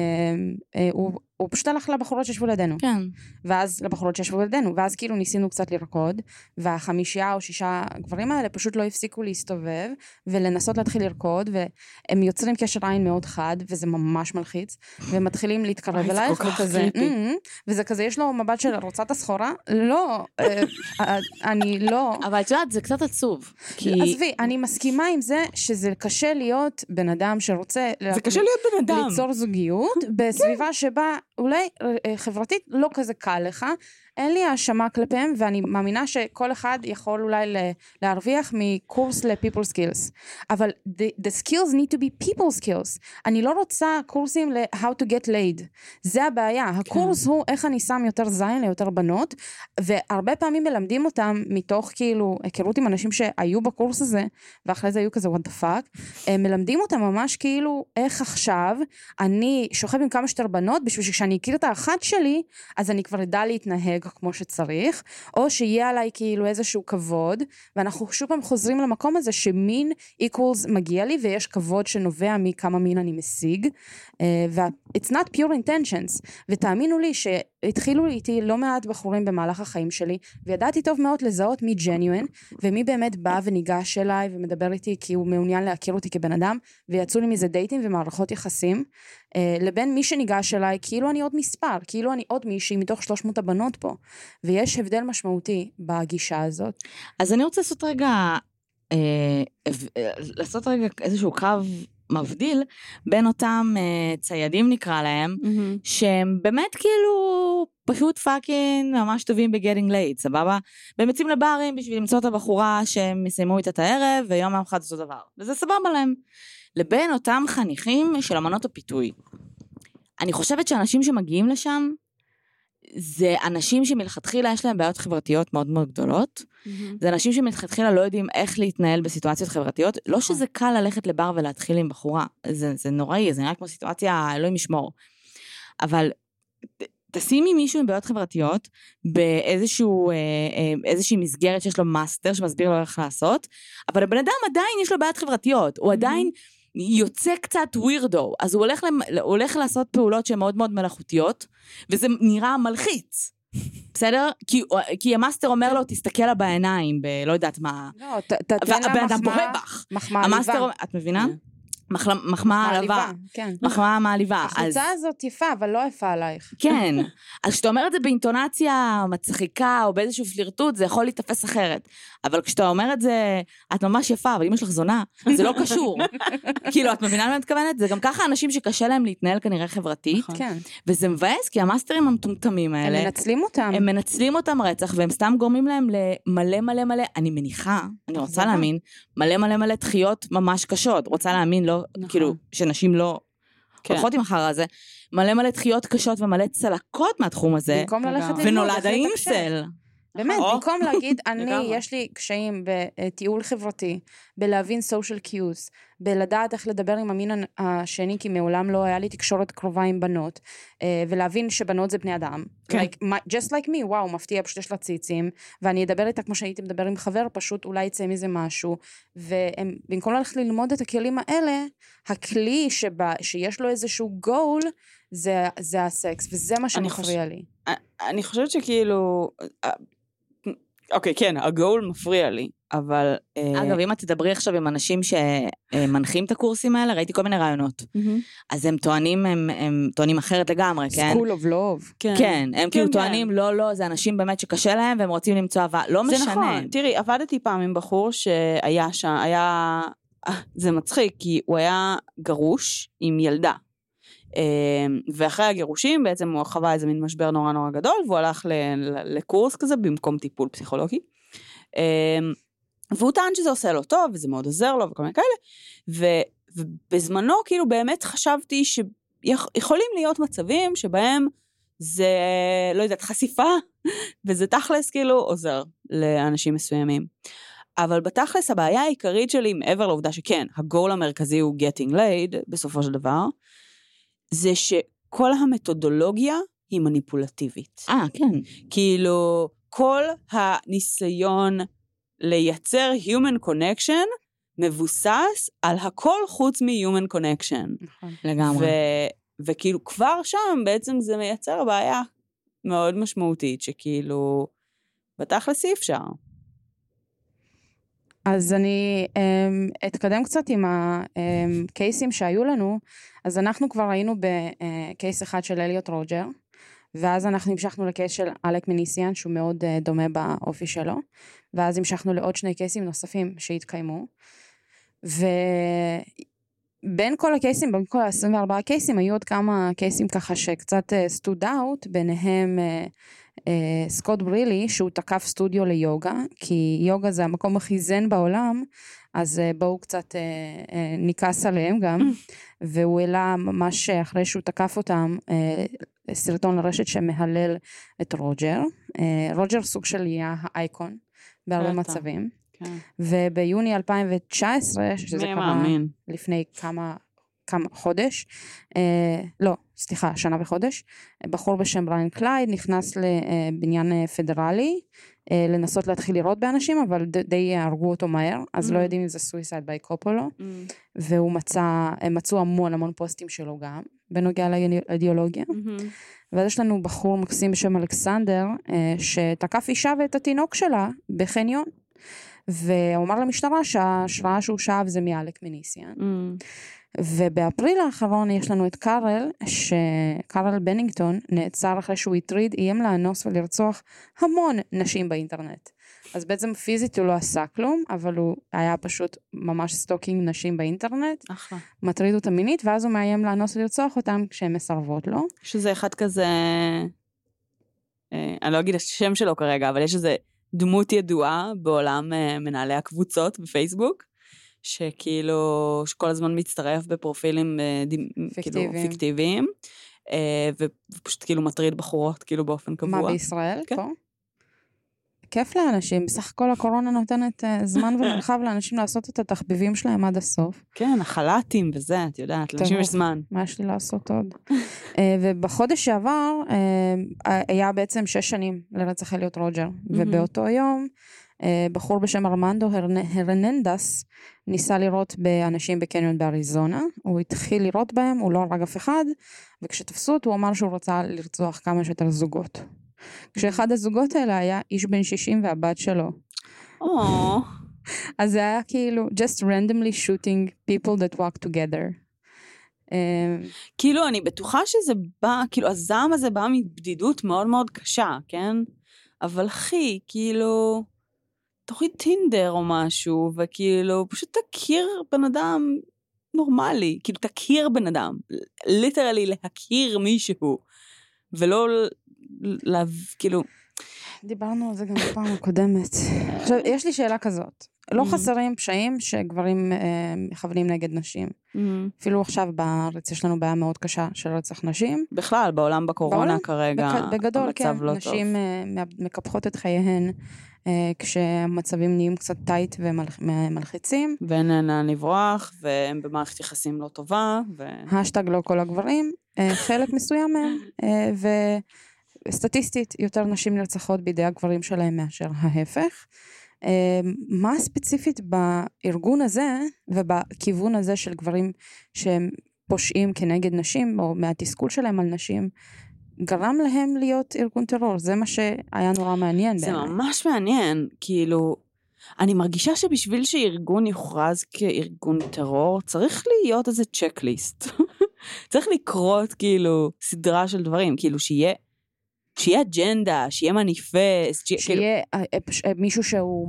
אה, הוא פשוט הלך לבחורות שישבו לידינו. כן. ואז לבחורות שישבו לידינו, ואז כאילו ניסינו קצת לרקוד, והחמישייה או שישה גברים האלה פשוט לא הפסיקו להסתובב ולנסות להתחיל לרקוד, והם יוצרים קשר עין מאוד חד, וזה ממש מלחיץ, והם מתחילים להתקרב אלייך, וכזה, וזה כזה, יש לו מבט של רוצה את הסחורה? לא, אה, אה, אני לא. אבל את יודעת, זה קצת עצוב. עזבי, אני מסכימה עם זה שזה קשה להיות בן אדם שרוצה... זה קשה להיות בן אדם. ליצור זוגיות [laughs] בסביבה שבה אולי אה, חברתית לא כזה קל לך. אין לי האשמה כלפיהם, ואני מאמינה שכל אחד יכול אולי להרוויח מקורס ל-people skills. אבל the, the skills need to be people skills. אני לא רוצה קורסים ל-how to get laid. זה הבעיה. הקורס הוא איך אני שם יותר זין ליותר בנות, והרבה פעמים מלמדים אותם מתוך כאילו היכרות עם אנשים שהיו בקורס הזה, ואחרי זה היו כזה what the fuck, מלמדים אותם ממש כאילו איך עכשיו אני שוכב עם כמה שיותר בנות בשביל שכשאני אכיר את האחת שלי, אז אני כבר אדע להתנהג כמו שצריך, או שיהיה עליי כאילו איזשהו כבוד, ואנחנו שוב פעם חוזרים למקום הזה שמין equals מגיע לי ויש כבוד שנובע מכמה מין אני משיג, אה, וה- it's not pure intentions, ותאמינו לי שהתחילו איתי לא מעט בחורים במהלך החיים שלי, וידעתי טוב מאוד לזהות מי genuine, ומי באמת בא וניגש אליי ומדבר איתי כי הוא מעוניין להכיר אותי כבן אדם, ויצאו לי מזה דייטים ומערכות יחסים, לבין מי שניגש אליי כאילו אני עוד מספר, כאילו אני עוד מישהי מתוך 300 הבנות פה. ויש הבדל משמעותי בגישה הזאת. אז אני רוצה לעשות רגע, אה, אה, לעשות רגע איזשהו קו מבדיל בין אותם אה, ציידים נקרא להם, מהמם. שהם באמת כאילו פשוט fucking ממש טובים ב getting laid, סבבה? והם יוצאים לברים בשביל למצוא את הבחורה שהם יסיימו איתה את הערב, ויום אחרי אותו דבר. וזה סבבה להם. לבין אותם חניכים של אמנות הפיתוי. אני חושבת שאנשים שמגיעים לשם, זה אנשים שמלכתחילה יש להם בעיות חברתיות מאוד מאוד גדולות. זה אנשים שמלכתחילה לא יודעים איך להתנהל בסיטואציות חברתיות. לא שזה קל ללכת לבר ולהתחיל עם בחורה, זה, זה נוראי, זה נראה כמו סיטואציה, אלוהים ישמור. אבל תשימי מישהו עם בעיות חברתיות באיזשהו, אה, אה, איזושהי מסגרת שיש לו מאסטר שמסביר לו איך לעשות, אבל הבן אדם עדיין יש לו בעיות חברתיות, הוא עדיין יוצא קצת weirdo, אז הוא הולך, למ, הולך לעשות פעולות שהן מאוד מאוד מלאכותיות, וזה נראה מלחיץ. בסדר? כי, כי המאסטר אומר לו, תסתכל לה בעיניים, בלא יודעת מה. לא, ת- ת- תן לה והבן אדם מחמאה- בוהה בך. מחמאה המאסטר, עליבה. את מבינה? מחמאה עלבה. כן. מחמאה מעליבה. [laughs] אז החולצה הזאת יפה, אבל לא יפה עלייך. [laughs] כן. אז כשאתה אומר את זה באינטונציה מצחיקה או באיזשהו פלירטוט, זה יכול להיתפס אחרת. אבל כשאתה אומר את זה, את ממש יפה, אבל אמא שלך זונה, זה לא קשור. [laughs] כאילו, את מבינה למה אני מתכוונת? זה גם ככה אנשים שקשה להם להתנהל כנראה חברתית, נכון. כן. וזה מבאס, כי המאסטרים המטומטמים הם האלה, מנצלים אותם. הם מנצלים אותם רצח, והם סתם גורמים להם למלא מלא מלא, אני מניחה, אני רוצה. להאמין, מלא מלא מלא דחיות ממש קשות. רוצה להאמין, לא, נכון. כאילו, שנשים לא כן. הולכות עם החרא הזה. מלא מלא דחיות קשות ומלא צלקות מהתחום הזה, במקום ללכת. ללמוד ונולד. האינסל. באמת, או. במקום להגיד, אני. יש לי קשיים בטיול חברתי, בלהבין social cues, בלדעת איך לדבר עם המין השני, כי מעולם לא היה לי תקשורת קרובה עם בנות, אה, ולהבין שבנות זה בני אדם. כן. Like, my- just like me, וואו, מפתיע, פשוט יש לה ציצים, ואני אדבר איתה כמו שהייתי מדבר עם חבר, פשוט אולי יצא מזה משהו. ובמקום ללכת ללמוד את הכלים האלה, הכלי שבה, שיש לו איזשהו goal, זה, זה הסקס, וזה מה שמפריע לי. אני חושבת שכאילו... אוקיי, כן, הגול מפריע לי, אבל... אה, אגב, אם את תדברי עכשיו עם אנשים שמנחים את הקורסים האלה, ראיתי כל מיני רעיונות. אז הם טוענים, הם, הם טוענים אחרת לגמרי, כן? school of love. כן. כן, הם כאילו כן. טוענים, לא, לא, זה אנשים באמת שקשה להם והם רוצים למצוא אהבה. לא זה משנה. נכון. תראי, עבדתי פעם עם בחור שהיה שם, היה... אה, זה מצחיק, כי הוא היה גרוש עם ילדה. אה, ואחרי הגירושים בעצם הוא חווה איזה מין משבר נורא נורא גדול, והוא הלך לקורס כזה במקום טיפול פסיכולוגי. אה, והוא טען שזה עושה לו טוב, וזה מאוד עוזר לו וכל מיני כאלה. ו- ובזמנו כאילו באמת חשבתי שיכולים להיות מצבים שבהם זה, לא יודעת, חשיפה, [laughs] וזה תכלס כאילו עוזר לאנשים מסוימים. אבל בתכלס הבעיה העיקרית שלי, מעבר לעובדה שכן, הגול המרכזי הוא getting laid, בסופו של דבר, זה שכל המתודולוגיה היא מניפולטיבית. אה, כן. כאילו, כל הניסיון לייצר human connection מבוסס על הכל חוץ מ-human connection. נכון. לגמרי. ו- וכאילו כבר שם בעצם זה מייצר בעיה מאוד משמעותית, שכאילו, בתכלס אי אפשר. אז אני um, אתקדם קצת עם הקייסים שהיו לנו. אז אנחנו כבר היינו ב case אחד של אליוט רוג'ר, ואז אנחנו המשכנו ל case של אלק מניסיאן, שהוא מאוד אה, דומה באופי שלו, ואז המשכנו לעוד שני קייסים נוספים שהתקיימו. ובין כל הקייסים, בין כל ה-24 קייסים, היו עוד כמה קייסים ככה שקצת סטוד אאוט, ביניהם אה, אה, סקוט ברילי, שהוא תקף סטודיו ליוגה, כי יוגה זה המקום הכי זן בעולם, אז אה, בואו קצת אה, אה, נכעס עליהם גם, [laughs] והוא העלה ממש אחרי שהוא תקף אותם, אה, סרטון לרשת שמהלל את רוג'ר. אה, רוג'ר סוג של יהיה האייקון בהרבה. מצבים. כן. וביוני 2019, שזה מי קרה מאמין? לפני כמה, כמה חודש, אה, לא, סליחה, שנה וחודש, בחור בשם בריין קלייד נכנס לבניין אה, פדרלי, אה, לנסות להתחיל לירות באנשים, אבל ד, די הרגו אותו מהר, אז מממ. לא יודעים אם זה suicide by cop או לא, מממ. והוא מצא, הם מצאו המון המון פוסטים שלו גם, בנוגע לאידיאולוגיה. מהמם. ואז יש לנו בחור מקסים בשם אלכסנדר, אה, שתקף אישה ואת התינוק שלה בחניון. והוא אמר למשטרה שההשראה שהוא שאב זה מאלק מניסיאן. מממ. ובאפריל האחרון יש לנו את קארל, שקארל בנינגטון נעצר אחרי שהוא הטריד, איים לאנוס ולרצוח המון נשים באינטרנט. אז בעצם פיזית הוא לא עשה כלום, אבל הוא היה פשוט ממש stalking נשים באינטרנט, אחלה. מטריד אותה מינית, ואז הוא מאיים לאנוס ולרצוח אותם כשהן מסרבות לו. יש איזה אחד כזה, אה, אני לא אגיד את השם שלו כרגע, אבל יש איזה דמות ידועה בעולם אה, מנהלי הקבוצות בפייסבוק, שכאילו, שכל הזמן מצטרף בפרופילים אה, דימ- כאילו פיקטיביים. פיקטיביים, אה, ופשוט כאילו מטריד בחורות כאילו באופן קבוע. מה, בישראל? כן. פה? כיף לאנשים, בסך הכל הקורונה נותנת אה, זמן ומרחב [laughs] לאנשים לעשות את התחביבים שלהם עד הסוף. כן, החל"תים וזה, את יודעת, לאנשים יש. זמן. מה יש לי לעשות עוד? [laughs] אה, ובחודש שעבר אה, היה בעצם שש שנים לרצח אליוט רוג'ר, ובאותו יום אה, בחור בשם ארמנדו הרנ- הרננדס ניסה לירות באנשים בקניון באריזונה, הוא התחיל לירות בהם, הוא לא הרג אף אחד, וכשתפסו אותו הוא אמר שהוא רצה לרצוח כמה שיותר זוגות. כשאחד הזוגות האלה היה איש בן 60 והבת שלו. [laughs] אז זה היה כאילו just randomly shooting people that walk together. אה, כאילו, אני בטוחה שזה בא, כאילו, הזעם הזה בא מבדידות מאוד מאוד קשה, כן? אבל אחי, כאילו, תוריד טינדר או משהו, וכאילו, פשוט תכיר בן אדם נורמלי. כאילו, תכיר בן אדם. literally להכיר מישהו. ולא, ל- ל- כאילו, דיברנו על זה גם בפעם הקודמת. עכשיו, יש לי שאלה כזאת. לא אהמ. חסרים פשעים שגברים אה, מכוונים נגד נשים. אפילו עכשיו בארץ יש לנו בעיה מאוד קשה של רצח נשים. בכלל, בעולם בקורונה בעולם, כרגע, בגדול, כן, המצב לא נשים טוב. אה, מאב- מקפחות את חייהן כשהמצבים נהיים קצת tight ומלחיצים. ואין לאן לברוח, והם במערכת יחסים לא טובה, ו... השטג לא כל הגברים, אה, חלק מסוים מהם, אה, וסטטיסטית יותר נשים נרצחות בידי הגברים שלהם מאשר ההפך. אה, מה ספציפית בארגון הזה ובכיוון הזה של גברים שהם פושעים כנגד נשים, או מהתסכול שלהם על נשים, גרם להם להיות ארגון טרור? זה מה שהיה נורא מעניין זה בעיניי. ממש מעניין, כאילו, אני מרגישה שבשביל שארגון יוכרז כארגון טרור, צריך להיות איזה צ'קליסט. [laughs] צריך לקרות כאילו סדרה של דברים, כאילו שיהיה, שיהיה אג'נדה, שיהיה מניפסט, שיהיה, כאילו, שיהיה אה, מישהו שהוא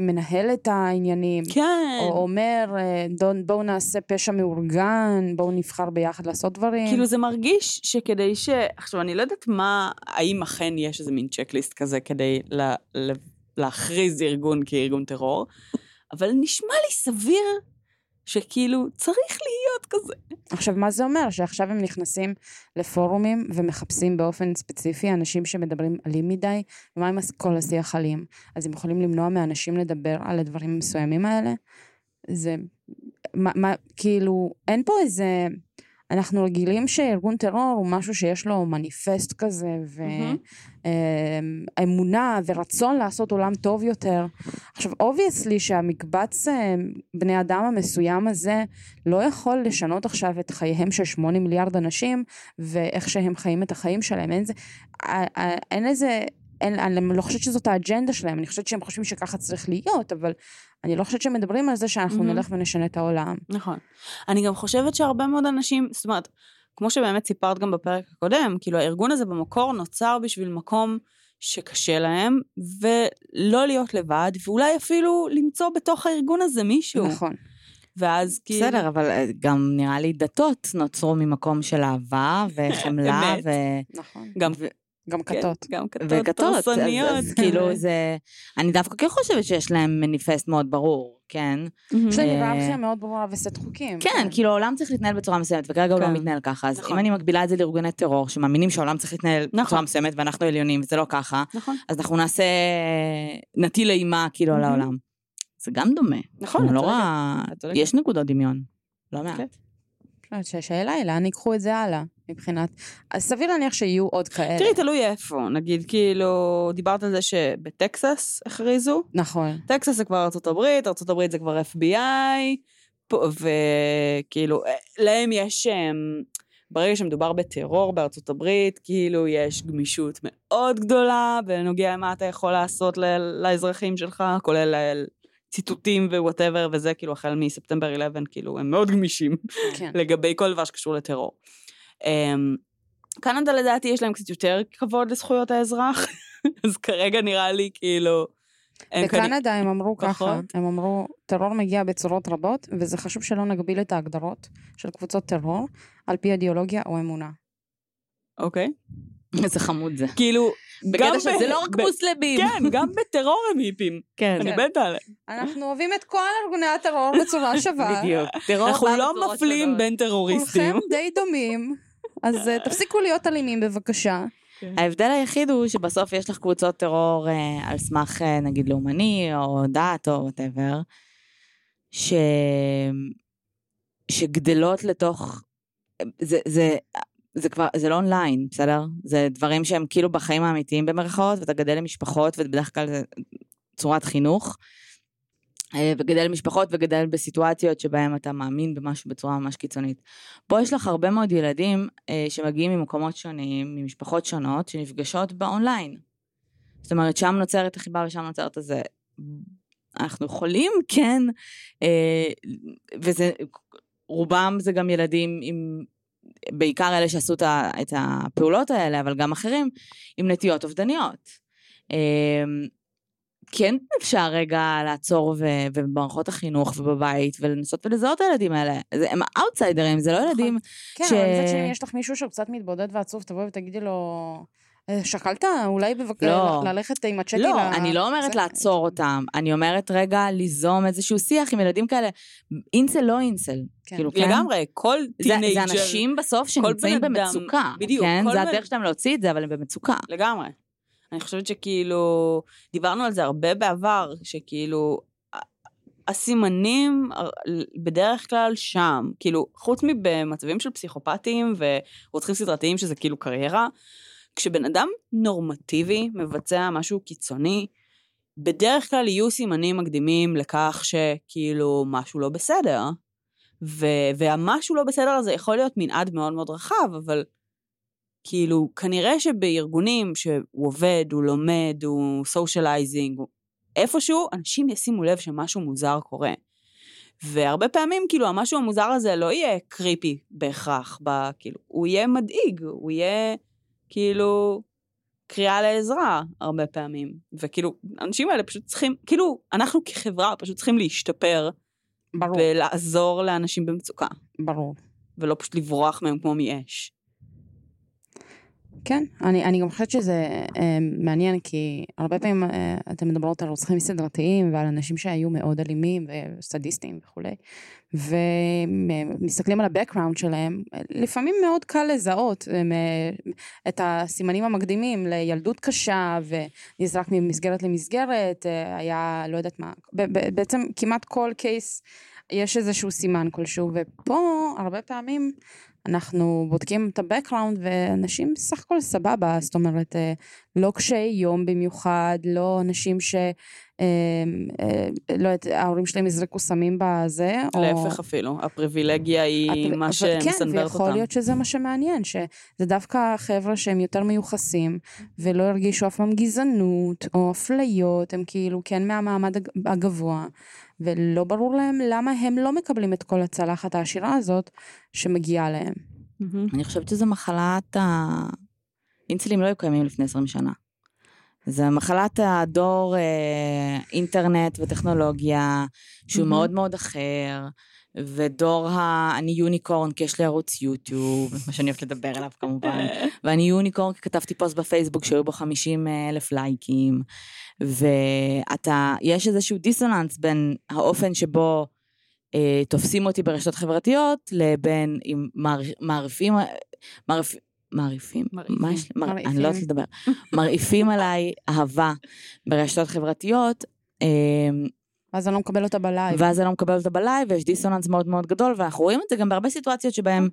מנהל את העניינים. כן, או אומר, אה, "דון- בואו נעשה פשע מאורגן, בואו נבחר ביחד לעשות דברים. כאילו זה מרגיש שכדי ש... עכשיו, אני לא יודעת מה, האם אכן יש איזה מין צ'קליסט כזה כדי לה, לה, להכריז ארגון כארגון טרור, אבל נשמע לי סביר שכאילו צריך להיות כזה. עכשיו, מה זה אומר? שעכשיו הם נכנסים לפורומים ומחפשים באופן ספציפי אנשים שמדברים אלים מדי, ומה עם כל השיח אלים? אז הם יכולים למנוע מאנשים לדבר על הדברים המסוימים האלה? זה... מה, מה, כאילו, אין פה איזה... אנחנו רגילים שארגון טרור הוא משהו שיש לו מניפסט כזה. ואמונה ורצון לעשות עולם טוב יותר. עכשיו, obviously שהמקבץ אה, בני אדם המסוים הזה לא יכול לשנות עכשיו את חייהם של שמונה מיליארד אנשים, ואיך שהם חיים את החיים שלהם. אין, זה, אה, אה, אין איזה... אין, אני לא חושבת שזאת האג'נדה שלהם, אני חושבת שהם חושבים שככה צריך להיות, אבל אני לא חושבת שהם מדברים על זה שאנחנו מהמם. נלך ונשנה את העולם. נכון. אני גם חושבת שהרבה מאוד אנשים, זאת אומרת, כמו שבאמת סיפרת גם בפרק הקודם, כאילו הארגון הזה במקור נוצר בשביל מקום שקשה להם, ולא להיות לבד, ואולי אפילו למצוא בתוך הארגון הזה מישהו. נכון. ואז כאילו... בסדר, אבל אה, גם נראה לי דתות נוצרו ממקום של אהבה [laughs] וחמלה אמת. ו... נכון. גם, גם כן, כתות. גם כתות וכתות. אז-. אז כאילו זה... אני דווקא כן חושבת שיש להם מניפסט מאוד ברור, כן? יש להם אה, היררכיה מאוד ברורה וסט חוקים. כן, כאילו העולם צריך להתנהל בצורה מסוימת, וכרגע הוא לא כן. מתנהל ככה. אז נכון. אם אני מקבילה את זה לארגוני טרור, שמאמינים שהעולם צריך להתנהל נכון. בצורה מסוימת, ואנחנו עליונים, וזה לא ככה, נכון. אז אנחנו נעשה... נטיל אימה כאילו על. העולם. זה גם דומה. נכון, את לא צודקת. רואה... את צודקת. יש נקודות דמיון. לא מעט. כן. אני חושבת שהשאלה היא לאן ייקחו את זה הלאה, מבחינת... אז סביר להניח שיהיו עוד כאלה. תראי, תלוי איפה. נגיד, כאילו, דיברת על זה שבטקסס הכריזו. נכון. טקסס זה כבר ארצות הברית, ארצות הברית זה כבר FBI, וכאילו, אה, להם יש, אמ, ברגע שמדובר בטרור בארצות הברית, כאילו יש גמישות מאוד גדולה בנוגע למה אתה יכול לעשות ל- לאזרחים שלך, כולל ל- ציתותים ו whatever וזה, כאילו, החל מספטמבר 11, כאילו, הם מאוד גמישים כן. לגבי כל דבר שקשור לטרור. אמ, קנדה לדעתי יש להם קצת יותר כבוד לזכויות האזרח, [laughs] אז כרגע נראה לי כאילו... בקנדה הם אמרו ככה. הם אמרו, טרור מגיע בצורות רבות, וזה חשוב שלא נגביל את ההגדרות של קבוצות טרור על פי אידיאולוגיה או אמונה. אוקיי. [laughs] איזה חמוד זה. כאילו, גם בקטע שזה לא רק מוסלמים. כן, גם בטרור הם היפים. [laughs] כן. אני עליהם. אנחנו אוהבים את כל ארגוני הטרור בצורה שווה. בדיוק. טרור אנחנו לא מפלים. בין טרוריסטים. כולכם די דומים, אז אה, תפסיקו להיות אלימים בבקשה. כן. ההבדל היחיד הוא שבסוף יש לך קבוצות טרור אה, על סמך, אה, נגיד, לאומני, או דת, או whatever, ש... שגדלות לתוך... זה, זה, זה כבר, זה לא אונליין, בסדר? זה דברים שהם כאילו בחיים האמיתיים במרכאות, ואתה גדל למשפחות, ובדרך כלל זה צורת חינוך. אה, וגדל משפחות וגדל בסיטואציות שבהן אתה מאמין במשהו בצורה ממש קיצונית. פה יש לך הרבה מאוד ילדים אה, שמגיעים ממקומות שונים, ממשפחות שונות, שנפגשות באונליין. זאת אומרת, שם נוצרת החיבה ושם נוצרת הזה. אנחנו יכולים, כן, אה, וזה, רובם זה גם ילדים עם, בעיקר אלה שעשו את הפעולות האלה, אבל גם אחרים, עם נטיות אובדניות. אה, כן אפשר רגע לעצור ו- ובמערכות החינוך ובבית ולנסות ולזהות את הילדים האלה. זה, הם outsiderים, זה לא נכון. ילדים כן, ש... אבל מצד שני, יש לך מישהו שהוא קצת מתבודד ועצוב, תבואי ותגידי לו, "אה, שקלת אולי בבק... לא. ל- ללכת עם ה chatty לא, ל- אני לא אומרת זה- לעצור אותם, אני אומרת רגע ליזום איזשהו שיח עם ילדים כאלה, אינסל לא אינסל, כן. כאילו, כן? לגמרי, כל זה, טינג'ר. זה אנשים בסוף כל שנמצאים במצוקה, בדיוק, כן? כל זה הדרך שלהם להוציא את זה, אבל הם במצוקה. לגמרי. אני חושבת שכאילו, דיברנו על זה הרבה בעבר, שכאילו, הסימנים בדרך כלל שם, כאילו, חוץ מבמצבים של פסיכופטים ורוצחים סדרתיים, שזה כאילו קריירה, כשבן אדם נורמטיבי מבצע משהו קיצוני, בדרך כלל יהיו סימנים מקדימים לכך שכאילו משהו לא בסדר. ו- והמשהו לא בסדר הזה יכול להיות מנעד מאוד מאוד רחב, אבל כאילו, כנראה שבארגונים שהוא עובד, הוא לומד, הוא socializing, איפשהו, אנשים ישימו לב שמשהו מוזר קורה. והרבה פעמים, כאילו, המשהו המוזר הזה לא יהיה creepy בהכרח, ב, כאילו, הוא יהיה מדאיג, הוא יהיה, כאילו, קריאה לעזרה הרבה פעמים. וכאילו, האנשים האלה פשוט צריכים, כאילו, אנחנו כחברה פשוט צריכים להשתפר ברור, ולעזור לאנשים במצוקה, ברור. ולא פשוט לברוח מהם כמו מאש. כן, אני, אני גם חושבת שזה אה, מעניין, כי הרבה פעמים אה, אתן מדברות על רוצחים סדרתיים ועל אנשים שהיו מאוד אלימים וסדיסטים וכולי, ומסתכלים על ה-background שלהם, לפעמים מאוד קל לזהות אה, את הסימנים המקדימים לילדות קשה, ונזרק ממסגרת למסגרת, אה, היה, לא יודעת מה, בעצם כמעט כל קייס יש איזשהו סימן כלשהו, ופה הרבה פעמים אנחנו בודקים את ה-background ואנשים סך הכל סבבה, זאת אומרת, אה, לא קשי יום במיוחד, לא אנשים ש... אה, אה, לא יודעת, ההורים שלהם יזרקו סמים בזה, או... להפך אפילו, הפריבילגיה היא הפר- מה אבל שמסנוורת כן, ויכול אותם. להיות שזה מה שמעניין, שזה דווקא חבר'ה שהם יותר מיוחסים, ולא הרגישו אף פעם גזענות או אפליות, הם כאילו כן מהמעמד הג- הגבוה, ולא ברור להם למה הם לא מקבלים את כל הצלחת העשירה הזאת שמגיעה להם. אני חושבת שזו מחלת ה... אינסלים לא היו קיימים לפני 20 שנה. זה מחלת הדור אה, אינטרנט וטכנולוגיה, שהוא מהמם. מאוד מאוד אחר, ודור ה... אני יוניקורן כי יש לי ערוץ יוטיוב, מה שאני אוהבת לדבר עליו כמובן, [laughs] ואני יוניקורן כי כתבתי פוסט בפייסבוק שהיו בו 50 אלף לייקים, ואתה, יש איזשהו דיסוננס בין האופן שבו אה, תופסים אותי ברשתות חברתיות לבין אם מער- מעריפים, מעריפ, מעריפים, יש, מר, אני. לא יודעת לדבר, מרעיפים עליי אהבה ברשתות חברתיות, אה, אז אני לא מקבל אותה ב live. ואז אני לא מקבל אותה ב live, ויש דיסוננס מאוד מאוד גדול, ואנחנו רואים את זה גם בהרבה סיטואציות שבהם,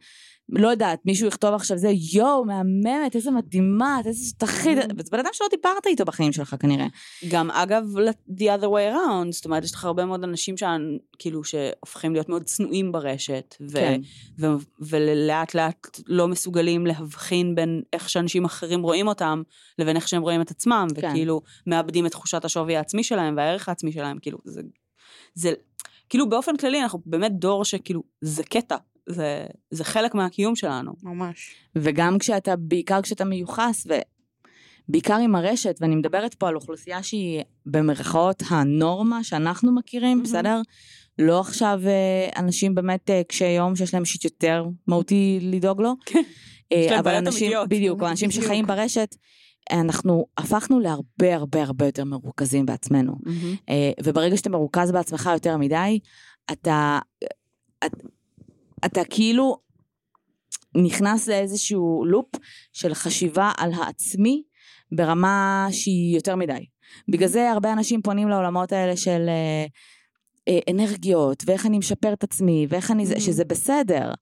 לא יודעת, מישהו יכתוב עכשיו זה, יואו, מהממת, איזה מדהימה, איזה תותחית, וזה בן אדם שלא דיברת איתו בחיים שלך כנראה. גם אגב, the other way around, זאת אומרת, יש לך הרבה מאוד אנשים שכאילו שהופכים להיות מאוד צנועים ברשת, ו- כן. ו- ולאט לאט לא מסוגלים להבחין בין איך שאנשים אחרים רואים אותם, לבין איך שהם רואים את עצמם, כן. וכאילו מאבדים את תחושת השווי העצמי שלהם והערך העצמי שלהם, כאילו, זה, זה, כאילו באופן כללי אנחנו באמת דור שכאילו, זה קטע, זה, זה חלק מהקיום שלנו. ממש. וגם כשאתה, בעיקר כשאתה מיוחס, ובעיקר עם הרשת, ואני מדברת פה על אוכלוסייה שהיא במרכאות הנורמה שאנחנו מכירים, מהמם. בסדר? לא עכשיו אה, אנשים באמת אה, קשי יום שיש להם שיט יותר מהותי לדאוג לו. כן. אה, אבל אנשים, אמיתיות. בדיוק, אנשים בדיוק. שחיים ברשת, אנחנו הפכנו להרבה הרבה הרבה יותר מרוכזים בעצמנו. אה, וברגע שאתה מרוכז בעצמך יותר מדי, אתה, אתה, אתה כאילו, נכנס לאיזשהו לופ של חשיבה על העצמי ברמה שהיא יותר מדי. בגלל זה הרבה אנשים פונים לעולמות האלה של אה, אה, אנרגיות, ואיך אני משפר את עצמי, ואיך אני, זה, שזה בסדר.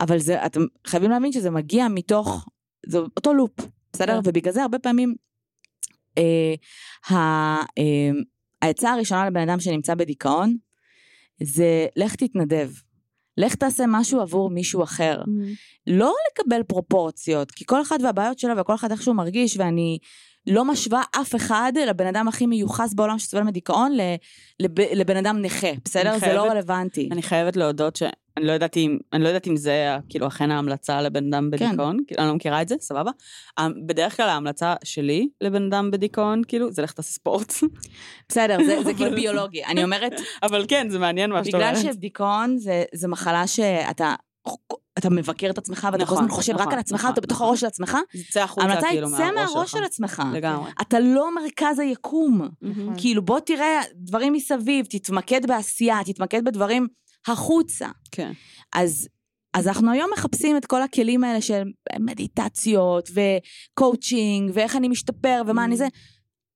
אבל זה, אתם חייבים להבין שזה מגיע מתוך, זה אותו לופ, בסדר? כן. ובגלל זה הרבה פעמים, אה, ה- אה, העצה הראשונה לבן אדם שנמצא בדיכאון, זה לך תתנדב. לך תעשה משהו עבור מישהו אחר. לא לקבל פרופורציות, כי כל אחד והבעיות שלו וכל אחד איך שהוא מרגיש, ואני לא משווה אף אחד לבן אדם הכי מיוחס בעולם שסובל מדיכאון לב, לבן אדם נכה, בסדר? אני זה לא חייבת- רלוונטי. אני חייבת להודות שאני לא ידעתי אם, אני לא יודעת אם זה כאילו אכן ההמלצה לבן אדם כן. בדיכאון, כאילו, אני לא מכירה את זה, סבבה. ה- בדרך כלל ההמלצה שלי לבן אדם בדיכאון, כאילו, זה לך תעשה ספורט. בסדר, זה, זה [laughs] כאילו ביולוגי. אני אומרת, אבל כן, זה מעניין מה שאת בגלל אומרת. שדיכאון זה, זה מחלה שאתה... אתה מבקר את עצמך ואתה כל נכון, הזמן חושב רק נכון, על עצמך, נכון, אתה בתוך נכון. הראש של עצמך, זה יצא החוצה ההמלצה כאילו מהראש שלך. של עצמך. לגמרי. אתה לא מרכז היקום. כאילו בוא תראה דברים מסביב, תתמקד בעשייה, תתמקד בדברים החוצה. כן. אז, אז אנחנו היום מחפשים את כל הכלים האלה של מדיטציות וקואוצ'ינג ואיך אני משתפר ומה אני זה.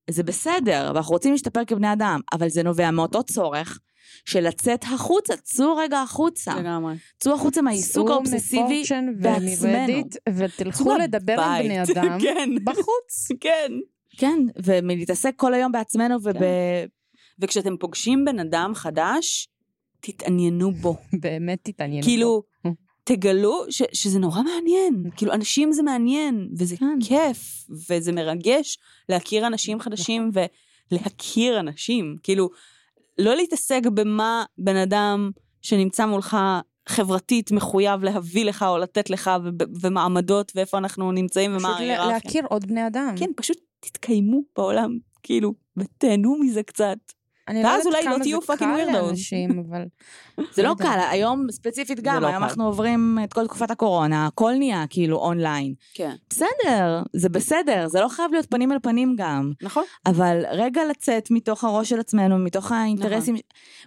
זה בסדר, ואנחנו רוצים להשתפר כבני אדם, אבל זה נובע מאותו צורך של לצאת החוצה, צאו רגע החוצה. לגמרי. צאו החוצה מהעיסוק צאו האובססיבי מפורצ'ן בעצמנו. ומרדיט, ותלכו צאו לדבר עם בני. אדם [laughs] כן. בחוץ. כן. כן, ומלהתעסק כל היום בעצמנו וב... וכשאתם פוגשים בן אדם חדש, תתעניינו בו. [laughs] באמת תתעניינו. כאילו. תגלו ש, שזה נורא מעניין. כאילו, אנשים זה מעניין, וזה כן. כיף, וזה מרגש להכיר אנשים חדשים ולהכיר אנשים. כאילו, לא להתעסק במה בן אדם שנמצא מולך חברתית מחויב להביא לך או לתת לך, וב- ומעמדות, ואיפה אנחנו נמצאים ומה פשוט לה- ההיררכיה. להכיר עוד בני אדם. כן, פשוט תתקיימו בעולם, כאילו, ותהנו מזה קצת. ואז לא יודעת אולי לא כמה תהיו. לאנשים, אבל... [laughs] זה לא יודעת. קל, היום ספציפית גם, לא היום. אנחנו עוברים את כל תקופת הקורונה, הכל נהיה כאילו אונליין. כן. בסדר, זה בסדר, זה לא חייב להיות פנים אל פנים גם. נכון. אבל רגע לצאת מתוך הראש של עצמנו, מתוך האינטרסים,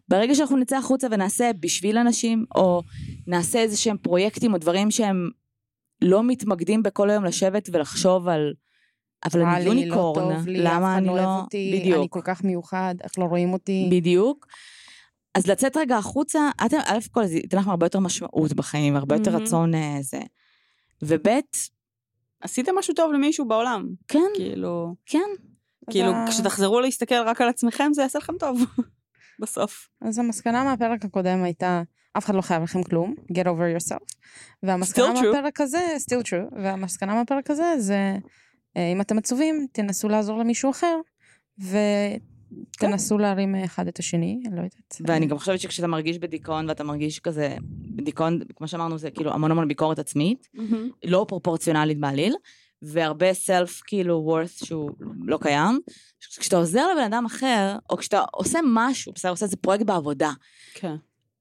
ברגע שאנחנו נצא החוצה ונעשה בשביל אנשים, או נעשה איזה שהם פרויקטים או דברים שהם לא מתמקדים בכל היום לשבת ולחשוב על, אבל אני לא יוניקורן, טוב לי, למה אני לא אוהב לא... אותי, אני בדיוק, כל כך מיוחד, איך לא רואים אותי. בדיוק. אז לצאת רגע החוצה, אתם, א' כל זה ייתן לכם הרבה יותר משמעות בחיים, הרבה יותר. רצון אה, זה. וב', עשיתם משהו טוב למישהו בעולם. כן, כאילו, כן. כאילו, כשתחזרו להסתכל רק על עצמכם, זה יעשה לכם טוב. [laughs] בסוף. אז המסקנה מהפרק הקודם הייתה, אף אחד לא חייב לכם כלום, get over yourself. והמסקנה Still true. מהפרק הזה, still true, והמסקנה מהפרק הזה זה, אם אתם עצובים, תנסו לעזור למישהו אחר, ותנסו להרים אחד את השני, אני לא יודעת. ואני גם חושבת שכשאתה מרגיש בדיכאון ואתה מרגיש כזה, בדיכאון, כמו שאמרנו, זה כאילו המון המון ביקורת עצמית, לא פרופורציונלית בעליל, והרבה סלף כאילו worth שהוא לא קיים. כשאתה עוזר לבן אדם אחר, או כשאתה עושה משהו, בסדר, עושה איזה פרויקט בעבודה, כן.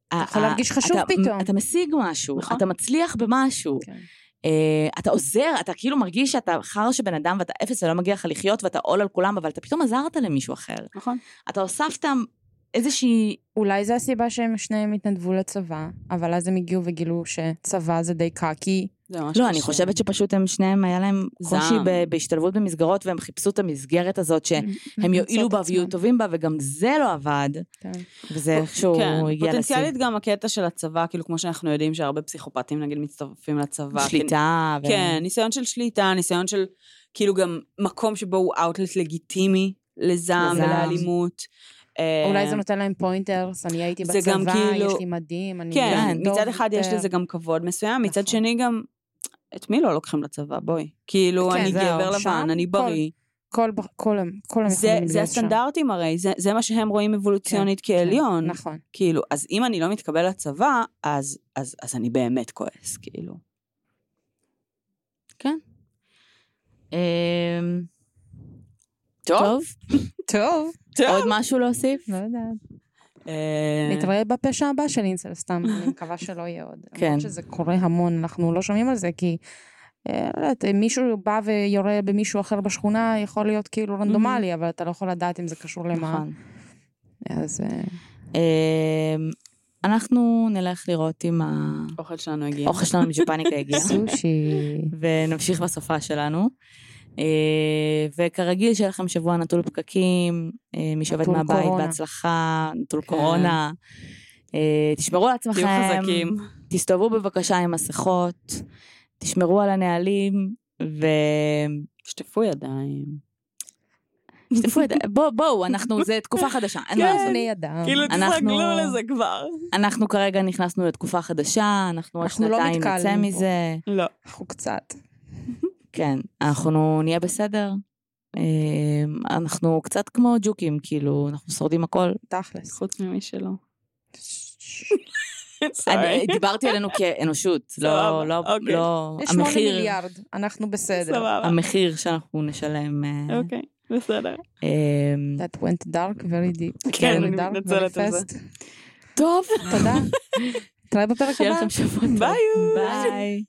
אתה יכול להרגיש חשוב אתה- פתאום. אתה משיג משהו, נכון. אתה מצליח במשהו. כן. אה, אתה עוזר, אתה כאילו מרגיש שאתה חרא של בן אדם ואתה אפס ולא מגיע לך לחיות ואתה עול על כולם, אבל אתה פתאום עזרת למישהו אחר. נכון. אתה הוספת איזושהי... אולי זו הסיבה שהם שניהם התנדבו לצבא, אבל אז הם הגיעו וגילו שצבא זה די קקי. זה לא, אני. חושבת שפשוט הם שניהם, היה להם קושי בהשתלבות במסגרות, והם חיפשו את המסגרת הזאת [laughs] שהם יועילו בה ויהיו טובים בה, וגם זה לא עבד, כן. וזה איכשהו כן, הגיע לשיא. פוטנציאלית גם הקטע של הצבא, כאילו כמו שאנחנו יודעים שהרבה פסיכופטים נגיד מצטרפים לצבא. שליטה. ו- כן, ניסיון של שליטה, ניסיון של כאילו גם מקום שבו הוא אאוטלט לגיטימי לזעם לזעם. ולאלימות. אה, אולי זה נותן להם pointers, אני הייתי זה גם בצבא, כאילו- יש לי מדים, אני כן, מצד אחד יש יותר. לזה גם כבוד מסוים, מצד נכון. שני גם, את מי לא לוקחים לצבא? בואי. כאילו, כן, אני גבר שם לבן, אני כל- בריא. כל, כל, כל זה, המכונים זה הסטנדרטים הרי, זה, זה מה שהם רואים אבולוציונית כן, כעליון. נכון. כאילו, אז אם אני לא מתקבל לצבא, אז, אז, אז אני באמת כועס, כאילו. כן. טוב. טוב, טוב, עוד משהו להוסיף? לא יודעת. אה, נתראה בפשע הבא של אינסל, סתם, אני [laughs] מקווה שלא יהיה עוד. כן. למרות שזה קורה המון, אנחנו לא שומעים על זה, כי... אה, לא יודעת, אם מישהו בא ויורה במישהו אחר בשכונה, יכול להיות כאילו רנדומלי, אבל אתה לא יכול לדעת אם זה קשור למה. נכון. אז... אה, אמ, אנחנו נלך לראות אם האוכל שלנו הגיע. האוכל שלנו מג'פניקה הגיע, סושי. ונמשיך בסופה שלנו. אה, וכרגיל, שיהיה לכם שבוע נטול פקקים, אה, מי שעובד מהבית קורונה. בהצלחה, נטול כן. קורונה. אה, תשמרו על עצמכם. תהיו חזקים. תסתובבו בבקשה עם מסכות, תשמרו על הנהלים, שטפו ידיים. ותשטפו את... בואו, בואו, אנחנו, זה תקופה חדשה, אין מה כן. לעשות. כאילו, תתרגלו לזה כבר. אנחנו כרגע נכנסנו לתקופה חדשה, אנחנו עוד לא שנתיים נצא. מזה. לא. אנחנו קצת. כן, אנחנו נהיה בסדר. אה, אנחנו קצת כמו ג'וקים, כאילו, אנחנו שורדים הכל. תכלס. חוץ ממי שלא. [laughs] אני- דיברתי עלינו כאנושות, לא, לא, אוקיי. לא, יש שמונה המחיר, מיליארד, אנחנו בסדר. סבבה. המחיר שאנחנו נשלם. אה, אוקיי, בסדר. אה, That went dark very deep. כן, Very אני dark, מתנצלת very על זה. fast. טוב, תודה. [laughs] נתראה בפרק שיהיה הבא. לכם שבוע טוב. ביי. ביי.